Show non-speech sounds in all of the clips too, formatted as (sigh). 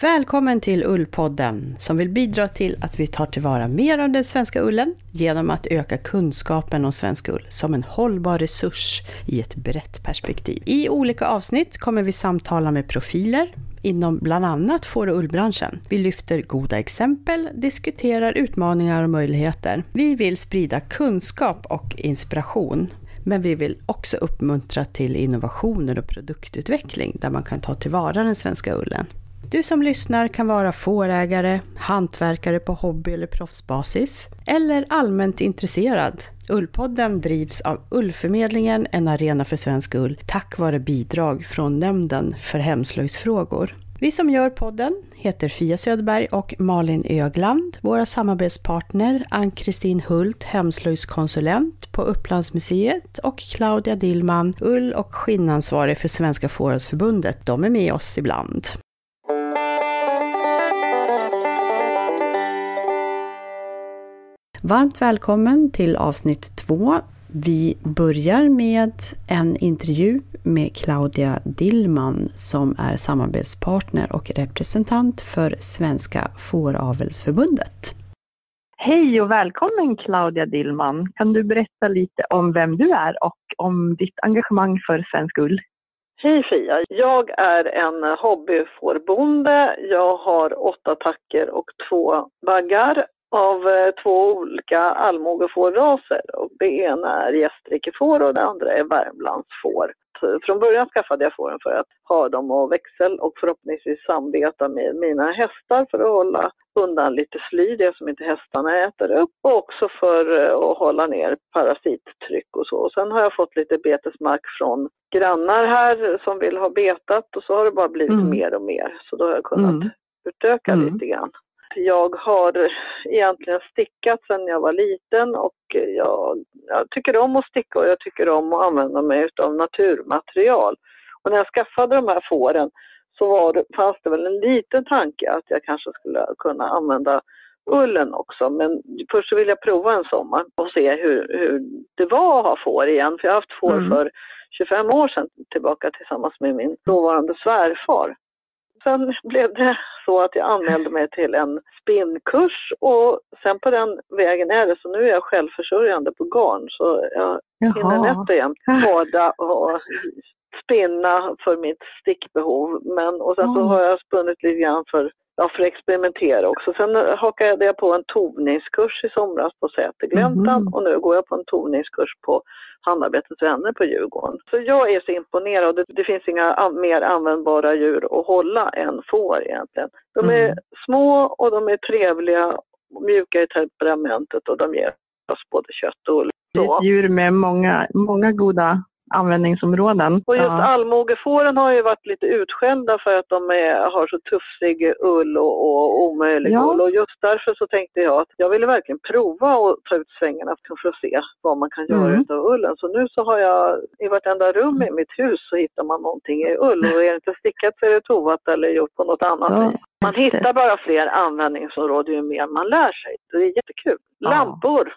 Välkommen till Ullpodden som vill bidra till att vi tar tillvara mer av den svenska ullen genom att öka kunskapen om svensk ull som en hållbar resurs i ett brett perspektiv. I olika avsnitt kommer vi samtala med profiler inom bland annat får och ullbranschen. Vi lyfter goda exempel, diskuterar utmaningar och möjligheter. Vi vill sprida kunskap och inspiration men vi vill också uppmuntra till innovationer och produktutveckling där man kan ta tillvara den svenska ullen. Du som lyssnar kan vara fårägare, hantverkare på hobby eller proffsbasis eller allmänt intresserad. Ullpodden drivs av Ullförmedlingen, en arena för svensk ull, tack vare bidrag från Nämnden för hemslöjdsfrågor. Vi som gör podden heter Fia Söderberg och Malin Ögland. Våra samarbetspartner Ann-Kristin Hult, hemslöjdskonsulent på Upplandsmuseet och Claudia Dillman, ull och skinnansvarig för Svenska Fårhusförbundet. De är med oss ibland. Varmt välkommen till avsnitt två. Vi börjar med en intervju med Claudia Dillman som är samarbetspartner och representant för Svenska Fåravelsförbundet. Hej och välkommen Claudia Dillman. Kan du berätta lite om vem du är och om ditt engagemang för svensk ull? Hej Fia! Jag är en hobbyfårbonde. Jag har åtta tacker och två baggar av eh, två olika allmogefårraser. det ena är gästrikefår och det andra är Värmlandsfår. Från början skaffade jag fåren för att ha dem och växel och förhoppningsvis sambeta med mina hästar för att hålla undan lite sly, det som inte hästarna äter upp och också för eh, att hålla ner parasittryck och så. Och sen har jag fått lite betesmark från grannar här som vill ha betat och så har det bara blivit mm. mer och mer. Så då har jag kunnat mm. utöka mm. lite grann. Jag har egentligen stickat sedan jag var liten och jag, jag, tycker om att sticka och jag tycker om att använda mig av naturmaterial. Och när jag skaffade de här fåren så var det, fanns det väl en liten tanke att jag kanske skulle kunna använda ullen också. Men först så vill jag prova en sommar och se hur, hur det var att ha får igen. För jag har haft får mm. för 25 år sedan tillbaka tillsammans med min dåvarande svärfar sen blev det så att jag anmälde mig till en spinnkurs och sen på den vägen är det så nu är jag självförsörjande på garn så jag hinner nätt och jämt (laughs) bada och spinna för mitt stickbehov. Men, och sen så har jag spunnit lite grann för ja, för att experimentera också. Sen hakade jag på en tovningskurs i somras på Sätergläntan mm. och nu går jag på en tovningskurs på Handarbetets vänner på Djurgården. Så jag är så imponerad. Det, det finns inga mer användbara djur att hålla än får egentligen. De är mm. små och de är trevliga, mjuka i temperamentet och de ger oss både kött och är ett djur med många, många goda användningsområden. Och just ja. allmogefåren har ju varit lite utskällda för att de är, har så tuffsig ull och, och omöjlig ja. ull. Och just därför så tänkte jag att jag ville verkligen prova att ta ut svängarna för att se vad man kan göra mm. av ullen. Så nu så har jag i vartenda rum i mitt hus så hittar man någonting i ull och är det inte stickat så är det tovat eller gjort på något annat ja. Man hittar bara fler användningsområden ju mer man lär sig. Det är jättekul. Lampor!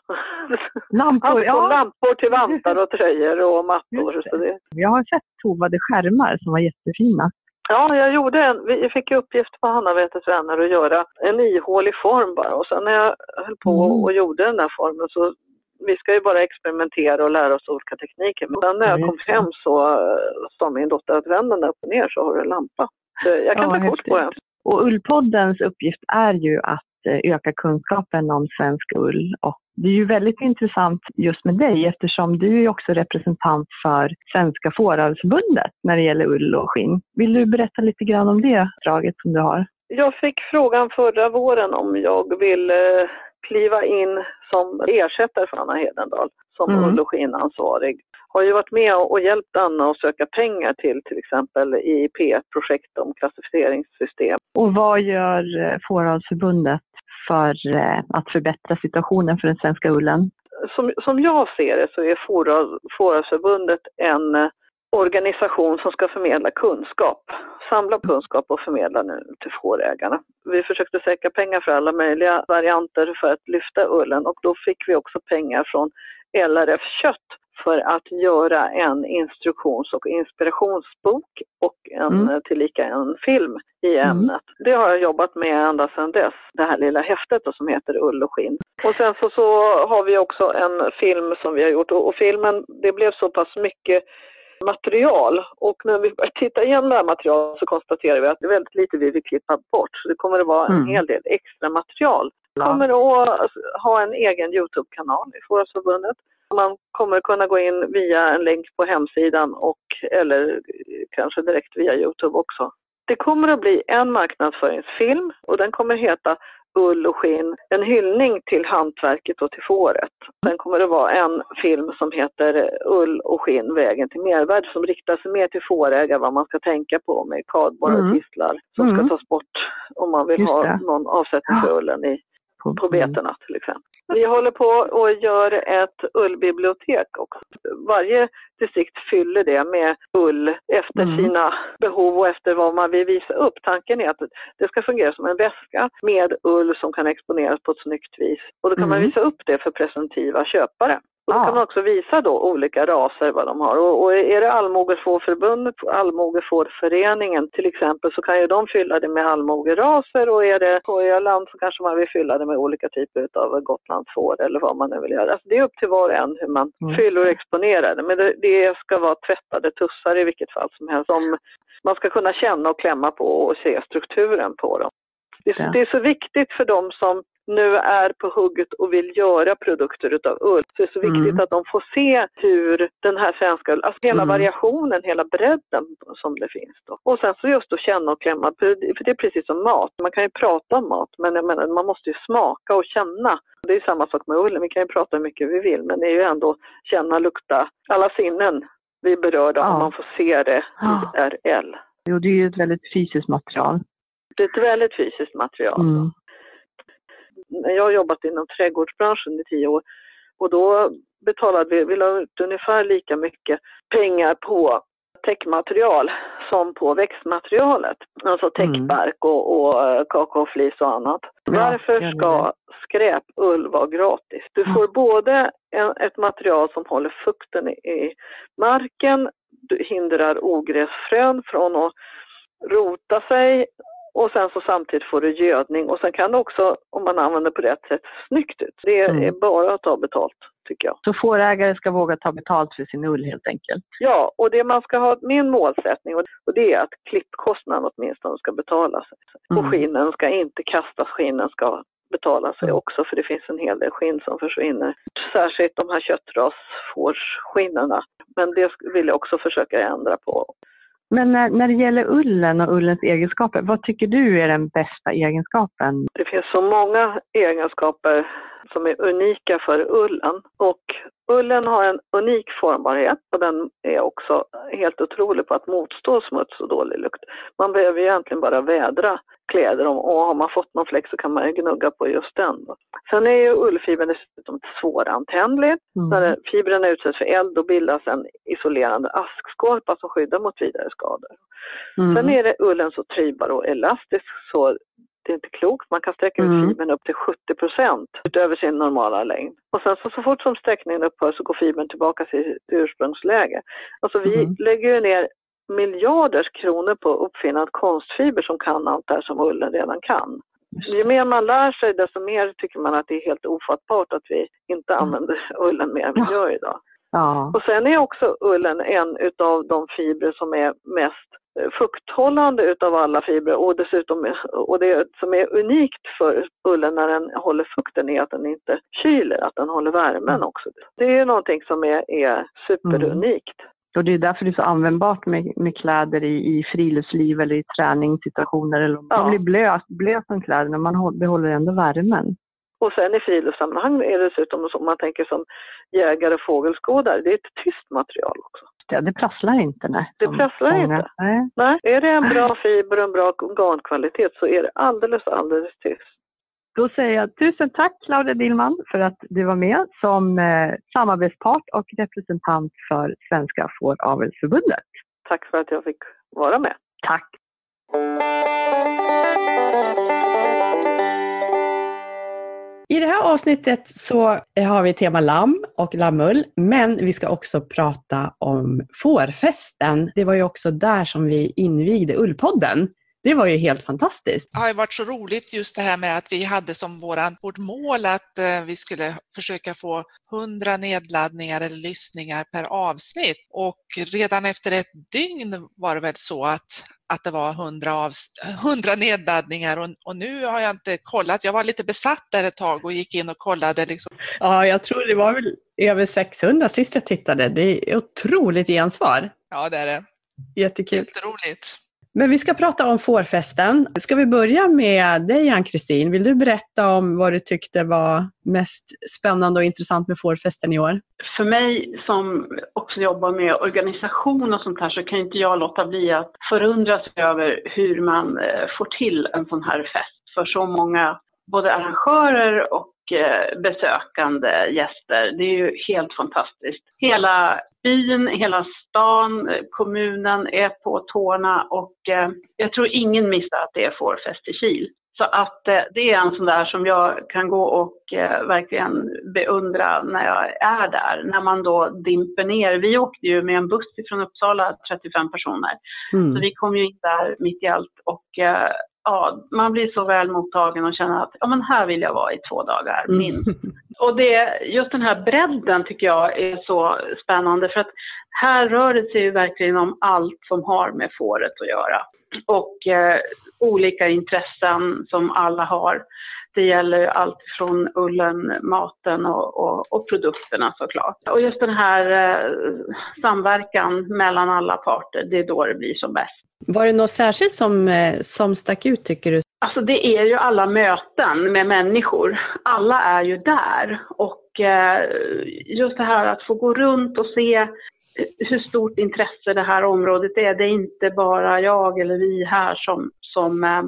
Lampor, (laughs) ja. Lampor till vantar och tröjor och mattor. Så det... Jag har sett tovade skärmar som var jättefina. Ja, jag gjorde en. Vi fick uppgift på Hannavetets vänner att göra en ihålig form bara och sen när jag höll på mm. och gjorde den där formen så vi ska ju bara experimentera och lära oss olika tekniker. Men sen när jag kom hem så sa min dotter att vänd den upp och ner så har du en lampa. Så jag kan ja, ta kort på den. Och Ullpoddens uppgift är ju att eh, öka kunskapen om svensk ull. Och det är ju väldigt intressant just med dig eftersom du är också representant för Svenska Fåravelsförbundet när det gäller ull och skinn. Vill du berätta lite grann om det draget som du har? Jag fick frågan förra våren om jag vill eh, kliva in som ersättare för Anna Hedendahl som mm. ull och skinnansvarig har ju varit med och hjälpt Anna att söka pengar till till exempel i P1-projekt om klassificeringssystem. Och vad gör eh, Fåravelsförbundet för eh, att förbättra situationen för den svenska ullen? Som, som jag ser det så är Fåravelsförbundet en eh, organisation som ska förmedla kunskap, samla kunskap och förmedla nu till fårägarna. Vi försökte säkra pengar för alla möjliga varianter för att lyfta ullen och då fick vi också pengar från LRF Kött för att göra en instruktions och inspirationsbok och en, Mm. tillika en film i ämnet. Det har jag jobbat med ända sedan dess, det här lilla häftet då, som heter Ull och skinn. Och sen så, så har vi också en film som vi har gjort och, och filmen, det blev så pass mycket material och när vi började titta igenom det här materialet så konstaterar vi att det är väldigt lite vi vill klippa bort. Så det kommer att vara en Mm. hel del extra material. Vi kommer att ha en egen Youtube-kanal i Fårhusförbundet. Man kommer kunna gå in via en länk på hemsidan och eller kanske direkt via Youtube också. Det kommer att bli en marknadsföringsfilm och den kommer heta Ull och skinn, en hyllning till hantverket och till fåret. Sen kommer det vara en film som heter Ull och skinn, vägen till mervärde som riktar sig mer till fårägare, vad man ska tänka på med kardborrar och Mm. tistlar som Mm. ska tas bort om man vill ha någon avsättning för ullen i, På, på betena till exempel. Vi håller på och gör ett ullbibliotek också. Varje distrikt fyller det med ull efter Mm. sina behov och efter vad man vill visa upp. Tanken är att det ska fungera som en väska med ull som kan exponeras på ett snyggt vis. Och då kan man Mm. visa upp det för presumtiva köpare. Och då kan man också visa då olika raser vad de har. Och, och är det allmogefårförbundet, allmogefårföreningen till exempel, så kan ju de fylla det med allmogeraser och är det på Öland så kanske man vill fylla det med olika typer av gotlandsfår eller vad man nu vill göra. Alltså det är upp till var och en hur man Mm. fyller och exponerar det. Men det, det ska vara tvättade tussar i vilket fall som helst. Som man ska kunna känna och klämma på och se strukturen på dem. Det, det är så viktigt för dem som nu är på hugget och vill göra produkter utav ull. Så det är så viktigt Mm. att de får se hur den här svenska, alltså hela Mm. variationen, hela bredden som det finns då. Och sen så just att känna och klämma, för det är precis som mat. Man kan ju prata om mat, men jag menar, man måste ju smaka och känna. Det är samma sak med ullen, vi kan ju prata hur mycket vi vill, men det är ju ändå känna, lukta, alla sinnen vi är berörda Ja. om man får se det Ja. i RL. Jo, det är ju ett väldigt fysiskt material. Det är ett väldigt fysiskt material. Mm. jag har jobbat inom trädgårdsbranschen i tio år och då betalade vi, vi la ut ungefär lika mycket pengar på täckmaterial som på växtmaterialet. Alltså täckbark och, och eh, kakaoflis och annat. Varför ska skräpull vara gratis? Du får både en, ett material som håller fukten i, i marken, du hindrar ogräsfrön från att rota sig och sen så samtidigt får du gödning och sen kan det också, om man använder på rätt sätt, snyggt ut. Det är Mm. bara att ta betalt, tycker jag. Så fårägare ska våga ta betalt för sin ull helt enkelt. Ja, och det man ska ha, min målsättning, och det är att klippkostnaden åtminstone ska betala sig. Och Mm. skinnen ska inte kastas, skinnen ska betala sig Mm. också för det finns en hel del skinn som försvinner. Särskilt de här köttrasfårsskinnena. Men det vill jag också försöka ändra på. Men när, när det gäller ullen och ullens egenskaper, vad tycker du är den bästa egenskapen? Det finns så många egenskaper som är unika för ullen. Och ullen har en unik formbarhet och den är också helt otrolig på att motstå smuts och dålig lukt. Man behöver egentligen bara vädra kläder om, och har man fått någon fläck så kan man ju gnugga på just den. Sen är ju ullfibern dessutom svårantändlig. När Mm. fibrerna utsätts för eld då bildas en isolerande askskorpa som skyddar mot vidare skador. Mm. Sen är det ullen så trivbar och elastisk så det är inte klokt. Man kan sträcka ut Mm. fibern upp till 70 procent utöver sin normala längd. Och sen så, så fort som sträckningen upphör så går fibern tillbaka till ursprungsläge. Alltså vi Mm. lägger ju ner miljarders kronor på att uppfinna ett konstfiber som kan allt det här som ullen redan kan. Ju mer man lär sig desto mer tycker man att det är helt ofattbart att vi inte Mm. använder (laughs) ullen mer än vi gör idag. Ja. Och sen är också ullen en utav de fibrer som är mest fukthållande utav alla fibrer och dessutom, och det som är unikt för ullen när den håller fukten är att den inte kyler, att den håller värmen Mm. också. Det är någonting som är, är superunikt. Och det är därför det är så användbart med, med kläder i, i friluftsliv eller i träningssituationer. Eller Ja. Man blir blöt, blöt om kläderna, man håll- behåller ändå värmen. Och sen i friluftssammanhang är det dessutom som man tänker som jägare och fågelskådare, det är ett tyst material också. Det, det prasslar inte. Nej, Det prasslar många- inte. Nej. Nej, är det en bra fiber och en bra garnkvalitet så är det alldeles, alldeles tyst. Då säger jag tusen tack Claudia Dillman för att du var med som eh, samarbetspart och representant för Svenska Fåravelsförbundet. Tack för att jag fick vara med. Tack! I det här avsnittet så har vi tema lamm och lammull, men vi ska också prata om fårfesten. Det var ju också där som vi invigde Ullpodden. Det var ju helt fantastiskt. Det har varit så roligt just det här med att vi hade som våran, vårt mål att eh, vi skulle försöka få 100 nedladdningar eller lyssningar per avsnitt. Och redan efter ett dygn var det väl så att, att det var 100, av, 100 nedladdningar och, och, nu har jag inte kollat. Jag var lite besatt där ett tag och gick in och kollade. Liksom. Ja, jag tror det var väl över 600 sist jag tittade. Det är otroligt gensvar. Ja, det är det. Jättekul. Jätteroligt. Men vi ska prata om fårfesten. Ska vi börja med dig Ann-Kristin? Vill du berätta om vad du tyckte var mest spännande och intressant med fårfesten i år? För mig som också jobbar med organisation och sånt här så kan inte jag låta bli att förundras över hur man eh, får till en sån här fest för så många både arrangörer och besökande gäster. Det är ju helt fantastiskt. Hela byn, hela stan, kommunen är på tårna och eh, jag tror ingen missar att det är fårfest i Kil. Så att eh, det är en sån där som jag kan gå och eh, verkligen beundra när jag är där. När man då dimper ner. Vi åkte ju med en buss från Uppsala, 35 personer. Mm. Så vi kom ju in där mitt i allt och eh, ja, man blir så väl mottagen och känner att ja, men här vill jag vara i två dagar, mm. minst. Mm. Och det, just den här bredden tycker jag är så spännande för att här rör det sig ju verkligen om allt som har med fåret att göra. Och eh, olika intressen som alla har. Det gäller allt från ullen, maten och, och, och produkterna såklart. Och just den här eh, samverkan mellan alla parter, det är då det blir som bäst. Var det något särskilt som, eh, som stack ut tycker du? Alltså det är ju alla möten med människor. Alla är ju där. Och eh, just det här att få gå runt och se hur stort intresse det här området är. Det är inte bara jag eller vi här som, som äh,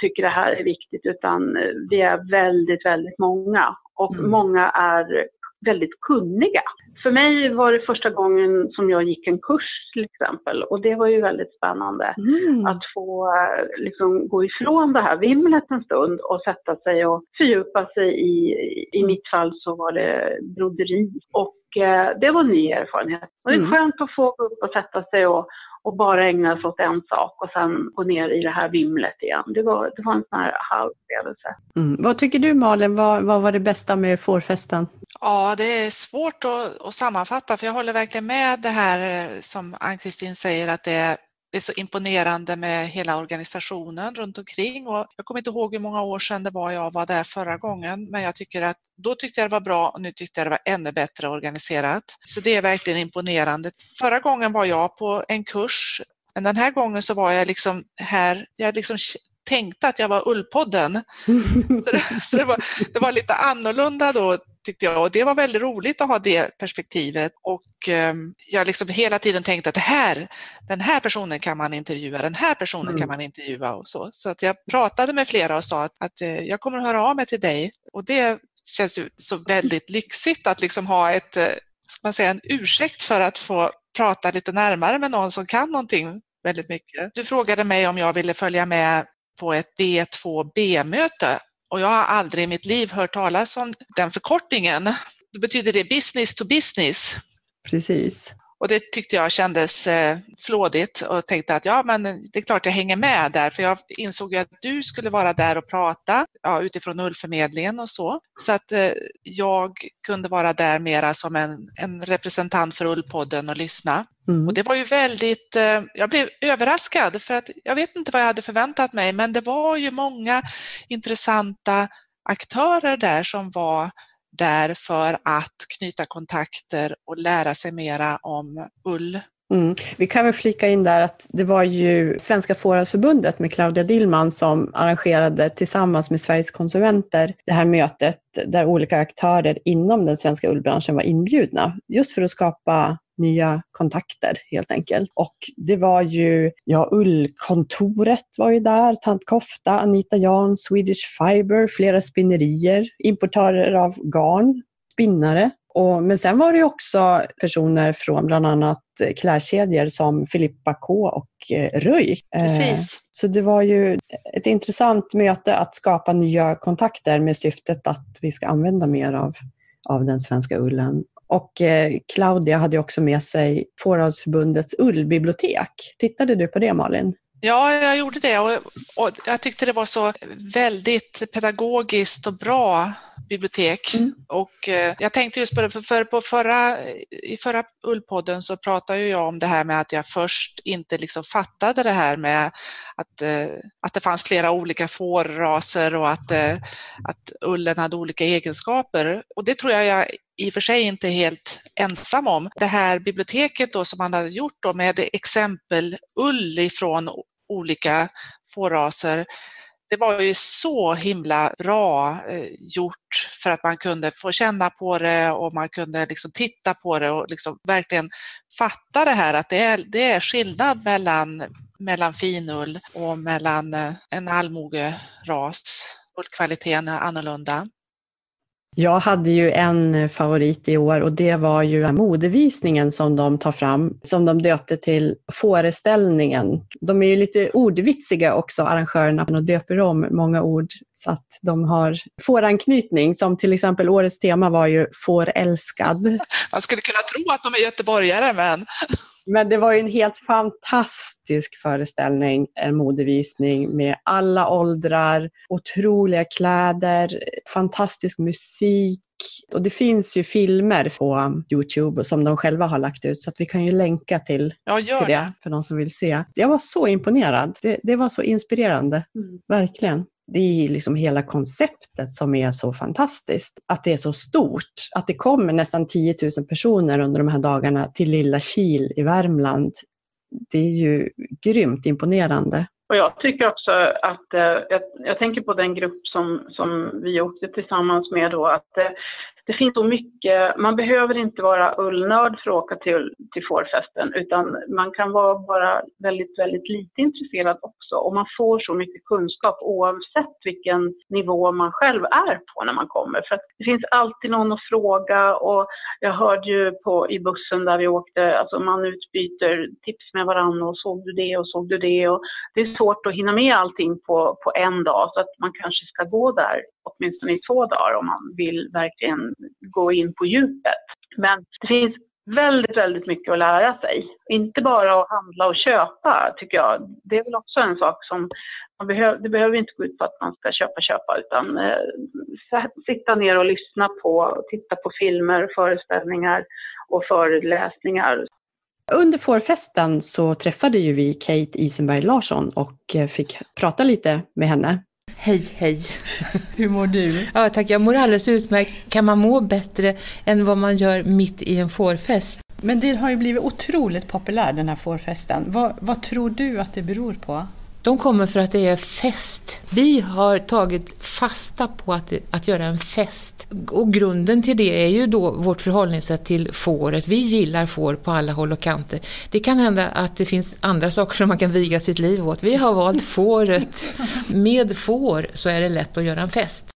tycker det här är viktigt utan vi är väldigt, väldigt många. Och mm. många är väldigt kunniga. För mig var det första gången som jag gick en kurs till exempel och det var ju väldigt spännande mm. att få liksom, gå ifrån det här vimlet en stund och sätta sig och fördjupa sig i, i mm. mitt fall så var det broderi och eh, det var en ny erfarenhet. Och det är mm. skönt att få gå upp och sätta sig och, och bara ägna sig åt en sak och sen gå ner i det här vimlet igen. Det var, det var en sån här halvupplevelse. Mm. Vad tycker du Malin, vad, vad var det bästa med fårfesten? Ja, det är svårt att, att, sammanfatta för jag håller verkligen med det här eh, som Ann-Kristin säger att det är, det är så imponerande med hela organisationen runt omkring och jag kommer inte ihåg hur många år sedan det var jag var där förra gången men jag tycker att då tyckte jag det var bra och nu tyckte jag det var ännu bättre organiserat. Så det är verkligen imponerande. Förra gången var jag på en kurs men den här gången så var jag liksom här, jag liksom tänkte att jag var Ullpodden. (laughs) så det, så det, var, det var lite annorlunda då tyckte jag och det var väldigt roligt att ha det perspektivet och eh, jag liksom hela tiden tänkte att det här, den här personen kan man intervjua, den här personen mm. kan man intervjua och så. Så att jag pratade med flera och sa att, att eh, jag kommer att höra av mig till dig och det känns ju så väldigt lyxigt att liksom ha ett, eh, ska man säga, en ursäkt för att få prata lite närmare med någon som kan någonting väldigt mycket. Du frågade mig om jag ville följa med på ett B2B-möte och jag har aldrig i mitt liv hört talas om den förkortningen. Då betyder det business to business. Precis. Och det tyckte jag kändes eh, flådigt och tänkte att ja, men det är klart jag hänger med där, för jag insåg ju att du skulle vara där och prata ja, utifrån ullförmedlingen och så. Så att eh, jag kunde vara där mera som en, en representant för Ullpodden och lyssna. Mm. Och det var ju väldigt, eh, jag blev överraskad för att jag vet inte vad jag hade förväntat mig, men det var ju många intressanta aktörer där som var där för att knyta kontakter och lära sig mera om ull. Mm. Vi kan väl flika in där att det var ju Svenska Fårhusförbundet med Claudia Dillman som arrangerade tillsammans med Sveriges konsumenter det här mötet där olika aktörer inom den svenska ullbranschen var inbjudna, just för att skapa nya kontakter helt enkelt. Och det var ju, ja, Ullkontoret var ju där, Tant Kofta, Anita Jan, Swedish Fiber, flera spinnerier, importörer av garn, spinnare Och, men sen var det också personer från bland annat klädkedjor som Filippa K och eh, Röj. Precis. Så det var ju ett intressant möte att skapa nya kontakter med syftet att vi ska använda mer av, av den svenska ullen. Och eh, Claudia hade också med sig Fåravsförbundets ullbibliotek. Tittade du på det Malin? Ja, jag gjorde det och, och, jag tyckte det var så väldigt pedagogiskt och bra bibliotek. Mm. Och eh, jag tänkte just på det, för, för på förra, i förra Ullpodden så pratade jag om det här med att jag först inte liksom fattade det här med att, eh, att det fanns flera olika fårraser och att, eh, att ullen hade olika egenskaper. Och det tror jag jag i och för sig inte helt ensam om. Det här biblioteket då som man hade gjort då med exempel ull ifrån olika fårraser det var ju så himla bra eh, gjort för att man kunde få känna på det och man kunde liksom titta på det och liksom verkligen fatta det här att det är, det är skillnad mellan, mellan finull och mellan eh, en allmogeras. Ullkvaliteten är annorlunda. Jag hade ju en favorit i år och det var ju modevisningen som de tar fram, som de döpte till föreställningen. De är ju lite ordvitsiga också, arrangörerna, och döper om många ord så att de har fåranknytning, som till exempel årets tema var ju fårälskad. Man skulle kunna tro att de är göteborgare, men men det var ju en helt fantastisk föreställning, en modevisning med alla åldrar, otroliga kläder, fantastisk musik. Och det finns ju filmer på Youtube som de själva har lagt ut, så att vi kan ju länka till, ja, till det, det för de som vill se. Jag var så imponerad. Det, det var så inspirerande, mm. verkligen det är liksom hela konceptet som är så fantastiskt. Att det är så stort. Att det kommer nästan 10 000 personer under de här dagarna till lilla Kil i Värmland. Det är ju grymt imponerande. Och jag tycker också att, eh, jag, jag, tänker på den grupp som, som vi åkte tillsammans med då, att eh, det finns så mycket, man behöver inte vara ullnörd för att åka till, till fårfesten utan man kan vara bara väldigt, väldigt lite intresserad också. Och man får så mycket kunskap oavsett vilken nivå man själv är på när man kommer. För det finns alltid någon att fråga. Och jag hörde ju på, i bussen där vi åkte, alltså man utbyter tips med varandra. Och såg du det? Och såg du det? Och det är svårt att hinna med allting på, på en dag. Så att man kanske ska gå där åtminstone i två dagar om man vill verkligen gå in på djupet. Men det finns väldigt, väldigt mycket att lära sig. Inte bara att handla och köpa, tycker jag. Det är väl också en sak som man behöver, det behöver inte gå ut på att man ska köpa, köpa, utan eh, sitta ner och lyssna på, titta på filmer, föreställningar och föreläsningar. Under fårfesten så träffade ju vi Kate Isenberg Larsson och eh, fick prata lite med henne. Hej, hej. (laughs) Hur mår du? Ja, tack. Jag mår alldeles utmärkt. Kan man må bättre än vad man gör mitt i en fårfest? Men det har ju blivit otroligt populär den här fårfesten. Vad, vad tror du att det beror på? De kommer för att det är fest. Vi har tagit fasta på att, att göra en fest. Och grunden till det är ju då vårt förhållningssätt till fåret. Vi gillar får på alla håll och kanter. Det kan hända att det finns andra saker som man kan viga sitt liv åt. Vi har valt fåret. Med får så är det lätt att göra en fest.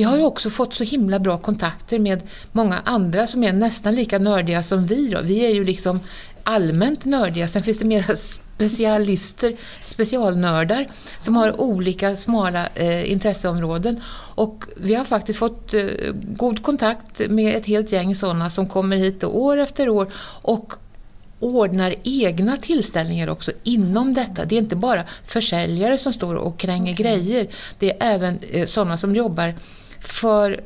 Vi har ju också fått så himla bra kontakter med många andra som är nästan lika nördiga som vi. Då. Vi är ju liksom allmänt nördiga. Sen finns det mera specialister, specialnördar som har olika smala eh, intresseområden. Och vi har faktiskt fått eh, god kontakt med ett helt gäng sådana som kommer hit år efter år och ordnar egna tillställningar också inom detta. Det är inte bara försäljare som står och kränger okay. grejer. Det är även eh, sådana som jobbar för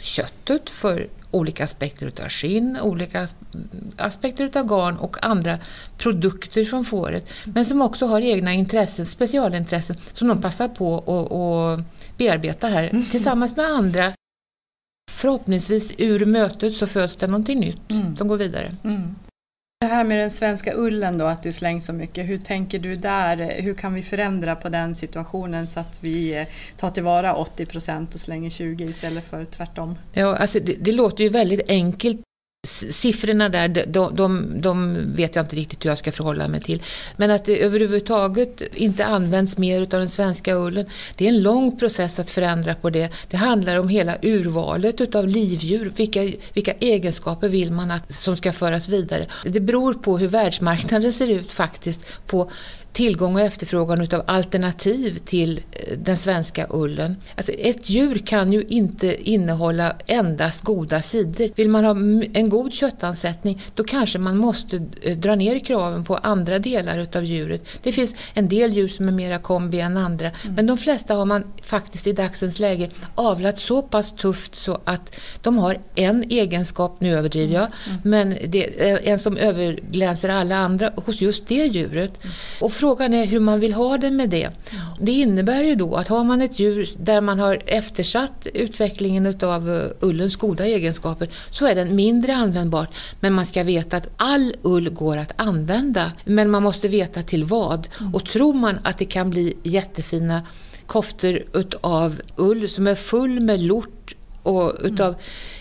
köttet, för olika aspekter utav skinn, olika aspekter utav garn och andra produkter från fåret. Men som också har egna intressen, specialintressen som de passar på att bearbeta här mm. tillsammans med andra. Förhoppningsvis ur mötet så föds det någonting nytt mm. som går vidare. Mm. Det här med den svenska ullen då, att det slängs så mycket. Hur tänker du där? Hur kan vi förändra på den situationen så att vi eh, tar tillvara 80 procent och slänger 20 istället för tvärtom? Ja, alltså det, det låter ju väldigt enkelt siffrorna där, de, de, de, vet jag inte riktigt hur jag ska förhålla mig till. Men att det överhuvudtaget inte används mer av den svenska ullen, det är en lång process att förändra på det. Det handlar om hela urvalet utav livdjur. Vilka, vilka egenskaper vill man att, som ska föras vidare? Det beror på hur världsmarknaden ser ut faktiskt på tillgång och efterfrågan utav alternativ till eh, den svenska ullen. Alltså ett djur kan ju inte innehålla endast goda sidor. Vill man ha en god köttansättning då kanske man måste eh, dra ner kraven på andra delar utav djuret. Det finns en del djur som är mera kombi än andra mm. men de flesta har man faktiskt i dagsens läge avlat så pass tufft så att de har en egenskap, nu överdriver jag, mm. men det är en som överglänser alla andra hos just det djuret. Mm. Och frågan är hur man vill ha det med det. Det innebär ju då att har man ett djur där man har eftersatt utvecklingen utav eh, ullens goda egenskaper så är den mindre användbar. Men man ska veta att all ull går att använda. Men man måste veta till vad. Och tror man att det kan bli jättefina koftor utav ull som är full med lort och utav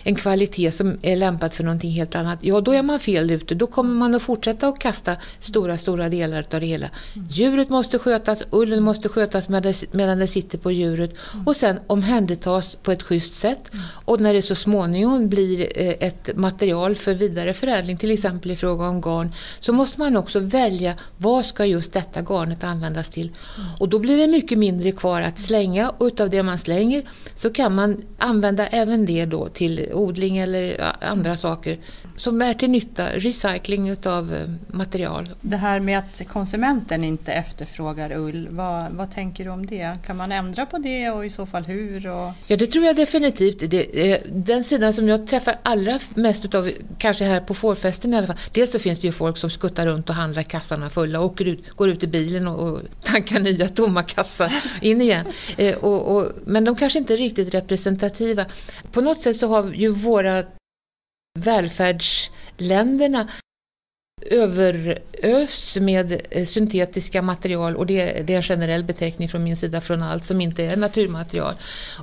en kvalitet som är lämpad för någonting helt annat, ja då är man fel ute. Då kommer man att fortsätta att kasta stora, stora delar av det hela. Djuret måste skötas, ullen måste skötas medan det sitter på djuret och sen omhändertas på ett schysst sätt. Och när det så småningom blir eh, ett material för vidare förädling, till exempel i fråga om garn, så måste man också välja vad ska just detta garnet användas till. Och då blir det mycket mindre kvar att slänga och utav det man slänger så kan man använda även det då till odling eller andra saker som är till nytta, recycling utav eh, material. Det här med att konsumenten inte efterfrågar ull, vad, vad tänker du om det? Kan man ändra på det och i så fall hur? Och... Ja, det tror jag definitivt. Det, den sidan som jag träffar allra mest utav, kanske här på fårfesten i alla fall, dels så finns det ju folk som skuttar runt och handlar kassarna fulla, åker ut, går ut i bilen och, och tankar nya tomma kassar in igen. Eh, och, och, men de kanske inte är riktigt representativa. På något sätt så har ju våra välfärdsländerna överösts med eh, syntetiska material och det, det, är en generell beteckning från min sida från allt som inte är naturmaterial.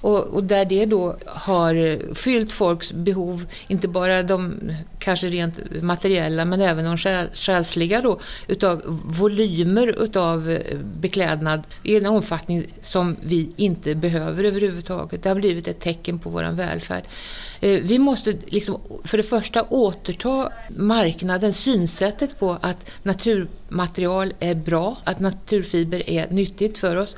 Och, och, där det då har fyllt folks behov, inte bara de kanske rent materiella men även de själsliga då, utav volymer utav eh, beklädnad i en omfattning som vi inte behöver överhuvudtaget. Det har blivit ett tecken på vår välfärd. Eh, vi måste liksom för det första återta marknaden, synsättet på att natur material är bra, att naturfiber är nyttigt för oss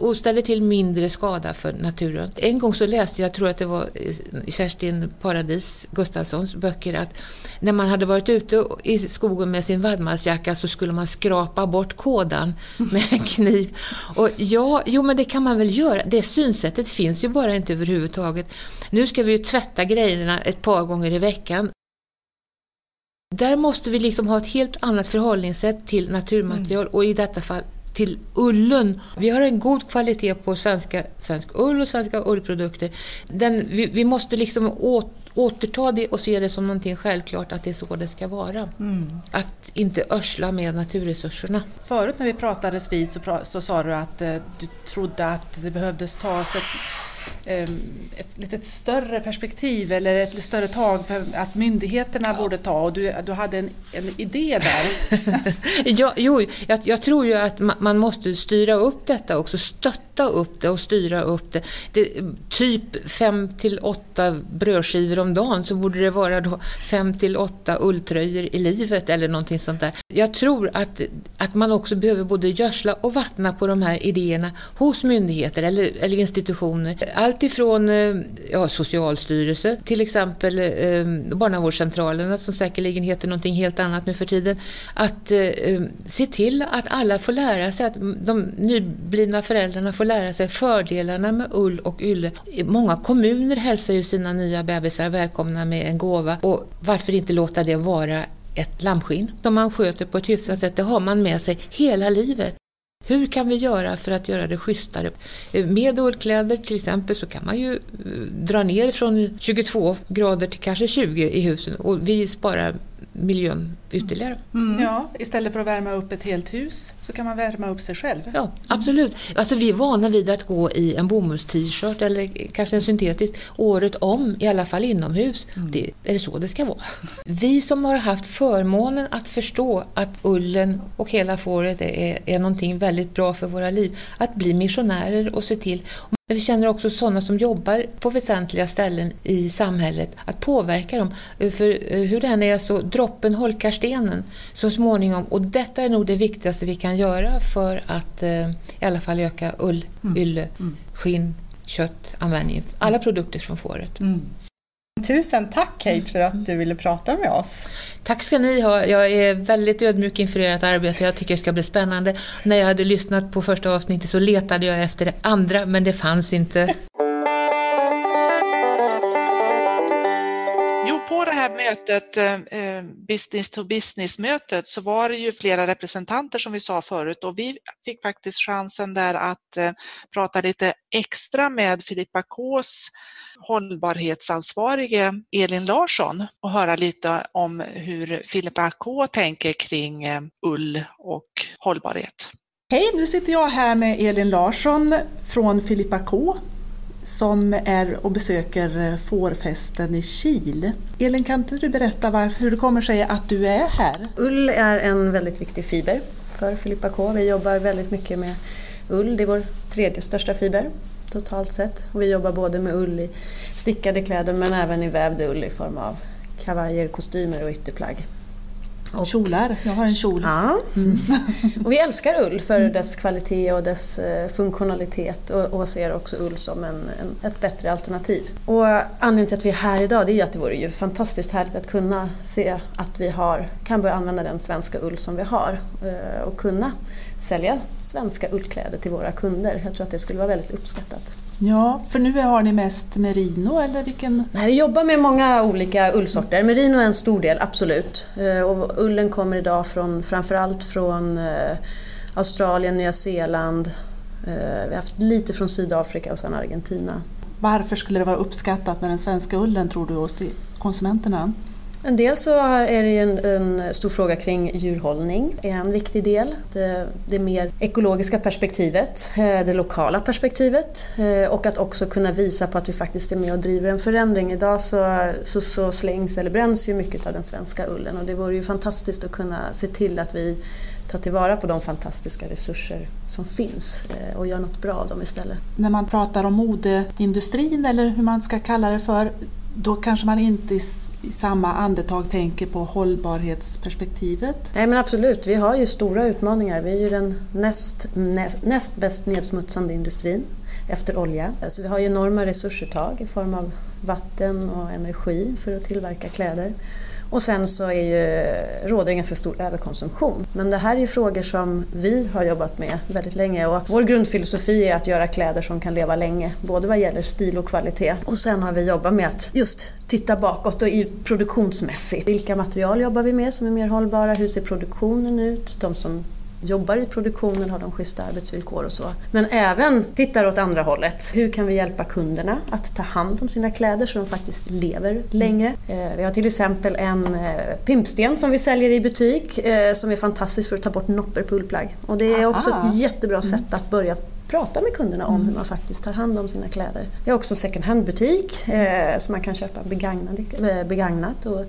och, ställer till mindre skada för naturen. En gång så läste jag, tror att det var eh, Kerstin Paradis Gustafssons böcker, att när man hade varit ute i skogen med sin vadmalsjacka så skulle man skrapa bort kådan med en (laughs) kniv. Och ja, jo men det kan man väl göra. Det synsättet finns ju bara inte överhuvudtaget. Nu ska vi ju tvätta grejerna ett par gånger i veckan. Där måste vi liksom ha ett helt annat förhållningssätt till naturmaterial mm. och i detta fall till ullen. Vi har en god kvalitet på svenska, svensk ull och svenska ullprodukter. Den, vi, vi måste liksom åt, återta det och se det som någonting självklart att det är så det ska vara. Mm. Att inte örsla med naturresurserna. Förut när vi pratades vid så, så sa du att eh, du trodde att det behövdes tas ett ett lite större perspektiv eller ett större tag att myndigheterna ja. borde ta och du, du hade en, en idé där. (laughs) ja, jo, jag, jag, tror ju att man måste styra upp detta också, stötta upp det och styra upp det. det typ fem till åtta brödskivor om dagen så borde det vara då fem till åtta ulltröjor i livet eller någonting sånt där. Jag tror att, att man också behöver både gödsla och vattna på de här idéerna hos myndigheter eller, eller institutioner allt ifrån eh, ja, Socialstyrelsen, till exempel eh, barnavårdscentralerna som säkerligen heter någonting helt annat nu för tiden. Att eh, se till att alla får lära sig, att de nyblivna föräldrarna får lära sig fördelarna med ull och ylle. Många kommuner hälsar ju sina nya bebisar välkomna med en gåva och varför inte låta det vara ett lammskinn som man sköter på ett hyfsat sätt. Det har man med sig hela livet. Hur kan vi göra för att göra det schysstare? Med ullkläder till exempel så kan man ju eh, dra ner från 22 grader till kanske 20 i husen och vi sparar miljön ytterligare. Mm. Ja, istället för att värma upp ett helt hus så kan man värma upp sig själv. Ja, absolut. Alltså, vi är vana vid att gå i en bomullst-t-shirt eller kanske en syntetisk året om, i alla fall inomhus. Mm. Det är det så det ska vara. Vi som har haft förmånen att förstå att ullen och hela fåret är, är någonting väldigt bra för våra liv, att bli missionärer och se till men vi känner också sådana som jobbar på väsentliga ställen i samhället, att påverka dem. För eh, hur den är så, droppen holkar stenen så småningom. Och detta är nog det viktigaste vi kan göra för att eh, i alla fall öka ull, mm. ylle, mm. skinn, kött, användning, alla produkter från fåret. Mm. Tusen tack Kate för att du ville prata med oss. Tack ska ni ha. Jag är väldigt ödmjuk inför ert arbete. Jag tycker det ska bli spännande. När jag hade lyssnat på första avsnittet så letade jag efter det andra, men det fanns inte. Mötet, eh, eh, business to business-mötet, så var det ju flera representanter som vi sa förut och vi fick faktiskt chansen där att eh, prata lite extra med Filippa Kås hållbarhetsansvarige Elin Larsson och höra lite om hur Filippa K tänker kring eh, ull och hållbarhet. Hej, nu sitter jag här med Elin Larsson från Filippa K som är och besöker eh, fårfesten i Kil. Elin, kan inte du berätta varför, hur det kommer sig att du är här? Ull är en väldigt viktig fiber för Filippa K. Vi jobbar väldigt mycket med ull, det är vår tredje största fiber totalt sett. Och vi jobbar både med ull i stickade kläder men även i vävd ull i form av kavajer, kostymer och ytterplagg. Och, Kjolar, jag har en kjol. Ja. Mm. och vi älskar ull för mm. dess kvalitet och dess eh, funktionalitet och, och ser också ull som en, en, ett bättre alternativ. Och anledningen till att vi är här idag det är att det vore ju fantastiskt härligt att kunna se att vi har, kan börja använda den svenska ull som vi har eh, och kunna sälja svenska ullkläder till våra kunder. Jag tror att det skulle vara väldigt uppskattat. Ja, för nu har ni mest merino eller vilken? Nej, vi jobbar med många olika ullsorter. Merino är en stor del, absolut. Eh, och ullen kommer idag från, framförallt från eh, Australien, Nya Zeeland. Eh, vi har haft lite från Sydafrika och sen Argentina. Varför skulle det vara uppskattat med den svenska ullen tror du hos konsumenterna? En del så är det en, en, stor fråga kring djurhållning. Det är en viktig del. Det, det mer ekologiska perspektivet, eh, det lokala perspektivet eh, och att också kunna visa på att vi faktiskt är med och driver en förändring. Idag så, så, så slängs eller bränns ju mycket av den svenska ullen och det vore ju fantastiskt att kunna se till att vi tar tillvara på de fantastiska resurser som finns eh, och gör något bra av dem istället. När man pratar om modeindustrin eller hur man ska kalla det för, då kanske man inte i samma andetag tänker på hållbarhetsperspektivet? Nej men absolut, vi har ju stora utmaningar. Vi är ju den näst, näst, näst bäst nedsmutsande industrin efter olja. Så vi har ju enorma resursuttag i form av vatten och energi för att tillverka kläder. Och sen så är ju, råder en ganska stor överkonsumtion. Men det här är ju frågor som vi har jobbat med väldigt länge och vår grundfilosofi är att göra kläder som kan leva länge, både vad gäller stil och kvalitet. Och sen har vi jobbat med att just titta bakåt och i produktionsmässigt. Vilka material jobbar vi med som är mer hållbara? Hur ser produktionen ut? De som jobbar i produktionen, har de schyssta arbetsvillkor och så. Men även tittar åt andra hållet. Hur kan vi hjälpa kunderna att ta hand om sina kläder så de faktiskt lever längre? Eh, vi har till exempel en eh, pimpsten som vi säljer i butik eh, som är fantastisk för att ta bort noppor på ullplagg. Och det är också ett jättebra sätt mm. att börja prata med kunderna om mm. hur man faktiskt tar hand om sina kläder. Vi har också en second hand-butik eh, så man kan köpa begagnat och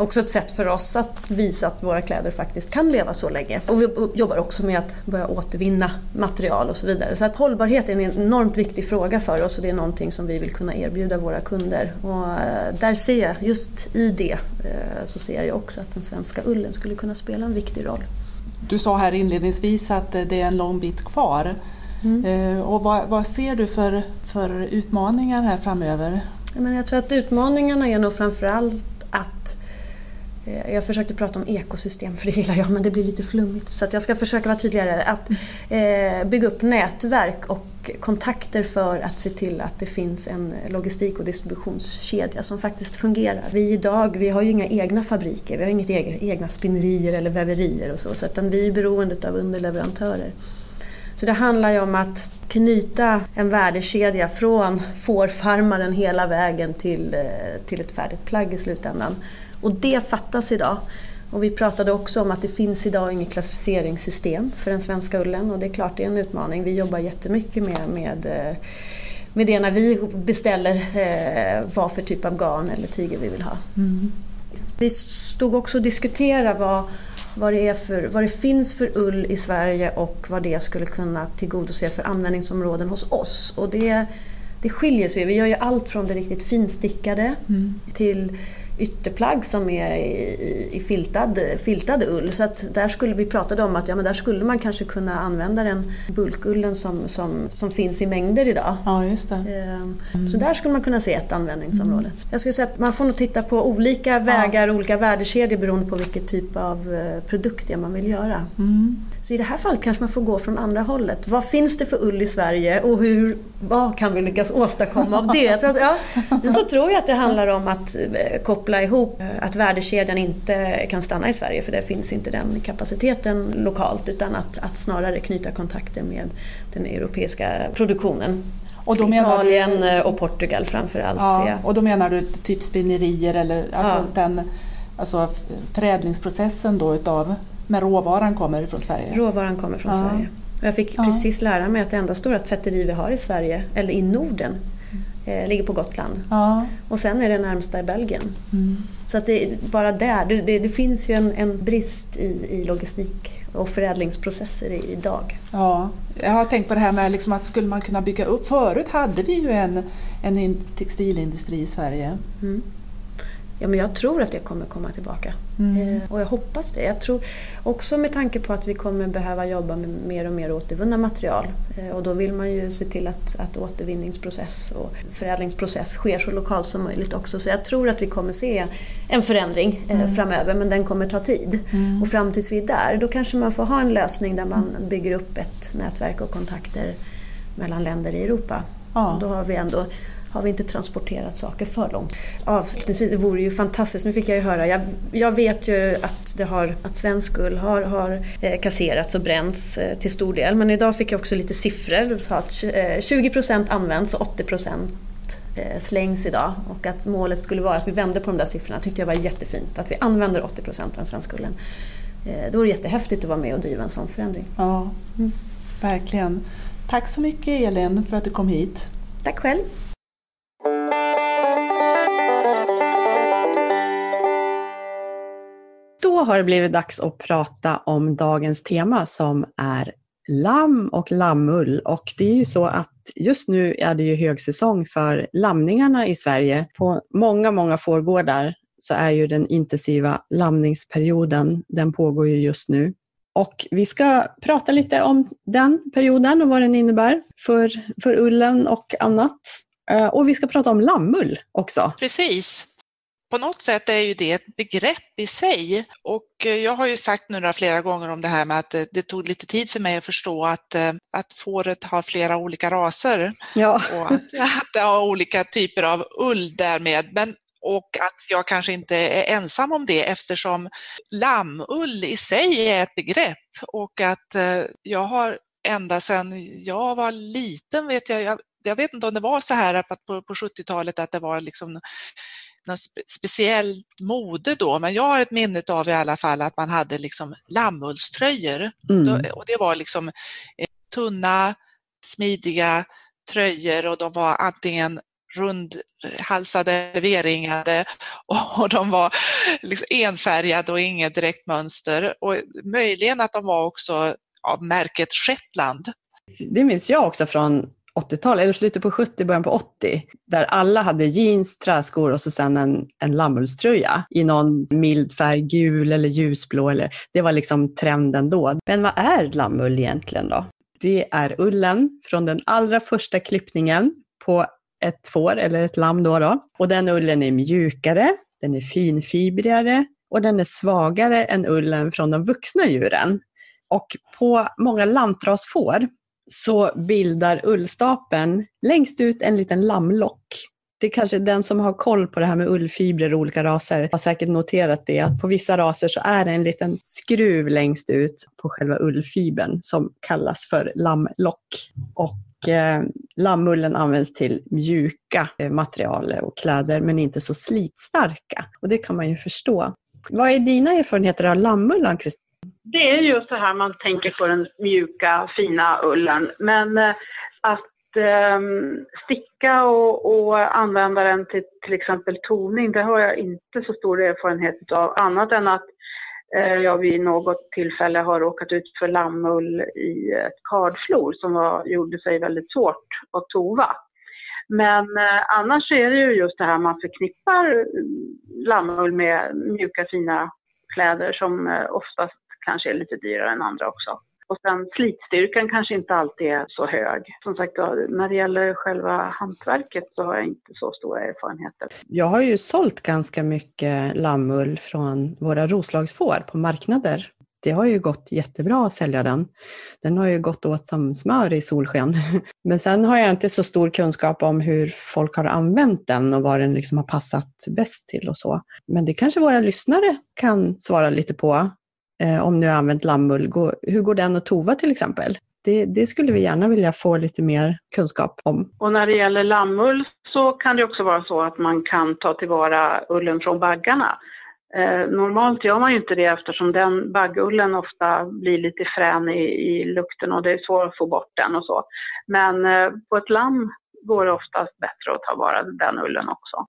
också ett sätt för oss att visa att våra kläder faktiskt kan leva så länge. Och vi jobbar också med att börja återvinna material och så vidare. Så att hållbarhet är en enormt viktig fråga för oss och det är någonting som vi vill kunna erbjuda våra kunder. Och eh, där ser jag, just i det, eh, så ser jag också att den svenska ullen skulle kunna spela en viktig roll. Du sa här inledningsvis att det är en lång bit kvar. Mm. Eh, och vad, vad, ser du för, för utmaningar här framöver? Jag tror att utmaningarna är nog framförallt att Eh, Eh, jag försökte prata om ekosystem för det gillar jag men det blir lite flummigt så jag ska försöka vara tydligare. Att eh, bygga upp nätverk och kontakter för att se till att det finns en logistik och distributionskedja som faktiskt fungerar. Vi idag vi har ju inga egna fabriker, vi har inga egna spinnerier eller väverier och så, så utan vi är beroende av underleverantörer. Så det handlar ju om att knyta en värdekedja från fårfarmaren hela vägen till, eh, till ett färdigt plagg i slutändan. Och det fattas idag. Och vi pratade också om att det finns idag inget klassificeringssystem för den svenska ullen och det är klart det är en utmaning. Vi jobbar jättemycket med, med eh, med det när vi beställer eh, vad för typ av garn eller tyger vi vill ha. Mm. Vi stod också och diskuterade vad, vad, det är för, vad det finns för ull i Sverige och vad det skulle kunna tillgodose för användningsområden hos oss. Och det, det skiljer sig. Vi gör ju allt från det riktigt finstickade mm. till ytterplagg som är i, i filtad, filtad ull. Så att där skulle vi pratade om att ja, men där skulle man kanske kunna använda den bulkullen som, som, som finns i mängder idag. Ja, just det. Mm. Så där skulle man kunna se ett användningsområde. Mm. Jag skulle säga att man får nog titta på olika vägar, ja. olika värdekedjor beroende på vilket typ av eh, produkt det man vill göra. Mm. Så i det här fallet kanske man får gå från andra hållet. Vad finns det för ull i Sverige och hur, vad kan vi lyckas åstadkomma av det? Jag tror, att, ja, jag tror jag att det handlar om att eh, koppla ihop eh, att värdekedjan inte kan stanna i Sverige för det finns inte den kapaciteten lokalt utan att, att snarare knyta kontakter med den europeiska produktionen. Och Italien du, eh, och Portugal framförallt. Ja, och då menar du typ spinnerier eller alltså ja. den alltså förädlingsprocessen då utav men råvaran kommer från Sverige? Råvaran kommer från ja. Sverige. Jag fick ja. precis lära mig att det enda stora tvätteri vi har i Sverige, eller i Norden, eh, ligger på Gotland. Ja. Och sen är det närmsta i Belgien. Mm. Så att det, bara där, det, det, det finns ju en, en brist i, i, logistik och förädlingsprocesser idag. Ja, jag har tänkt på det här med liksom att skulle man kunna bygga upp, förut hade vi ju en, en textilindustri i Sverige. Mm. Ja, men jag tror att det kommer komma tillbaka. Mm. Eh, och jag hoppas det. Jag tror också med tanke på att vi kommer behöva jobba med mer och mer återvunna material. Eh, och då vill man ju se till att, att återvinningsprocess och förädlingsprocess sker så lokalt som möjligt också. Så jag tror att vi kommer se en förändring eh, mm. framöver men den kommer ta tid. Mm. Och fram tills vi är där, då kanske man får ha en lösning där man bygger upp ett nätverk och kontakter mellan länder i Europa. Ja. Då har vi ändå har vi inte transporterat saker för långt. Avslutningsvis, det vore ju fantastiskt, nu fick jag ju höra, jag, jag vet ju att, det har, att svensk ull har, har eh, kasserats och bränts eh, till stor del, men idag fick jag också lite siffror. Du sa att eh, 20% används och 80 eh, slängs idag och att målet skulle vara att vi vände på de där siffrorna tyckte jag var jättefint, att vi använder 80% av den svenska ullen. Då är det jättehäftigt att vara med och driva en sån förändring. Ja, mm. verkligen. Tack så mycket Elin för att du kom hit. Tack själv. Har det blivit dags att prata om dagens tema som är lamm och lammull. Och det är ju så att just nu är det ju högsäsong för lamningarna i Sverige. På många, många fårgårdar så är ju den intensiva lamningsperioden, den pågår ju just nu. Och vi ska prata lite om den perioden och vad den innebär för, för ullen och annat. Eh, och vi ska prata om lammull också. Precis på något sätt är ju det ett begrepp i sig och eh, jag har ju sagt nu flera gånger om det här med att det tog lite tid för mig att förstå att, eh, att fåret har flera olika raser ja. och att, (laughs) att det har olika typer av ull därmed. Men, och att jag kanske inte är ensam om det eftersom lammull i sig är ett begrepp och att eh, jag har ända sedan jag var liten vet jag, jag, jag vet inte om det var så här på, på 70-talet att det var liksom något speciellt mode då, men jag har ett minne av i alla fall att man hade liksom lammullströjor. Mm. Och det var liksom eh, tunna, smidiga tröjor och de var antingen rundhalsade eller V-ringade (laughs) och de var liksom enfärgade och inget direkt mönster. Och möjligen att de var också av märket Shetland. Det minns jag också från 80-tal, eller slutet på 70, början på 80, där alla hade jeans, träskor och så sen en, en lammullströja i någon mild färg, gul eller ljusblå. Eller, det var liksom trenden då. Men vad är lammull egentligen då? Det är ullen från den allra första klippningen på ett får eller ett lamm. Då, då. Och den ullen är mjukare, den är finfibrigare och den är svagare än ullen från de vuxna djuren. Och på många lantrasfår så bildar ullstapeln längst ut en liten lammlock. Det är kanske den som har koll på det här med ullfibrer och olika raser har säkert noterat det, att på vissa raser så är det en liten skruv längst ut på själva ullfibern som kallas för lammlock. Och eh, lammullen används till mjuka eh, material och kläder men inte så slitstarka. Och det kan man ju förstå. Vad är dina erfarenheter av lammullan, Kristin? Det är just det här man tänker på den mjuka, fina ullen. Men eh, att eh, sticka och, och, använda den till till exempel toning, det har jag inte så stor erfarenhet av. Annat än att eh, jag vid något tillfälle har råkat ut för lammull i ett kardflor som var, gjorde sig väldigt svårt att tova. Men eh, annars är det ju just det här man förknippar eh, lammull med mjuka fina kläder som eh, oftast kanske är lite dyrare än andra också. Och sen slitstyrkan kanske inte alltid är så hög. Som sagt, när det gäller själva hantverket så har jag inte så stora erfarenheter. Jag har ju sålt ganska mycket lammull från våra roslagsfår på marknader. Det har ju gått jättebra att sälja den. Den har ju gått åt som smör i solsken. (laughs) Men sen har jag inte så stor kunskap om hur folk har använt den och vad den liksom har passat bäst till och så. Men det kanske våra lyssnare kan svara lite på Eh, om ni har använt lammull. hur går den att tova till exempel? Det, det, skulle vi gärna vilja få lite mer kunskap om. Och när det gäller lammull så kan det också vara så att man kan ta tillvara ullen från baggarna. Eh, normalt gör man ju inte det eftersom den baggullen ofta blir lite frän i, i lukten och det är svårt att få bort den och så. Men eh, på ett lamm går det oftast bättre att ta vara den ullen också.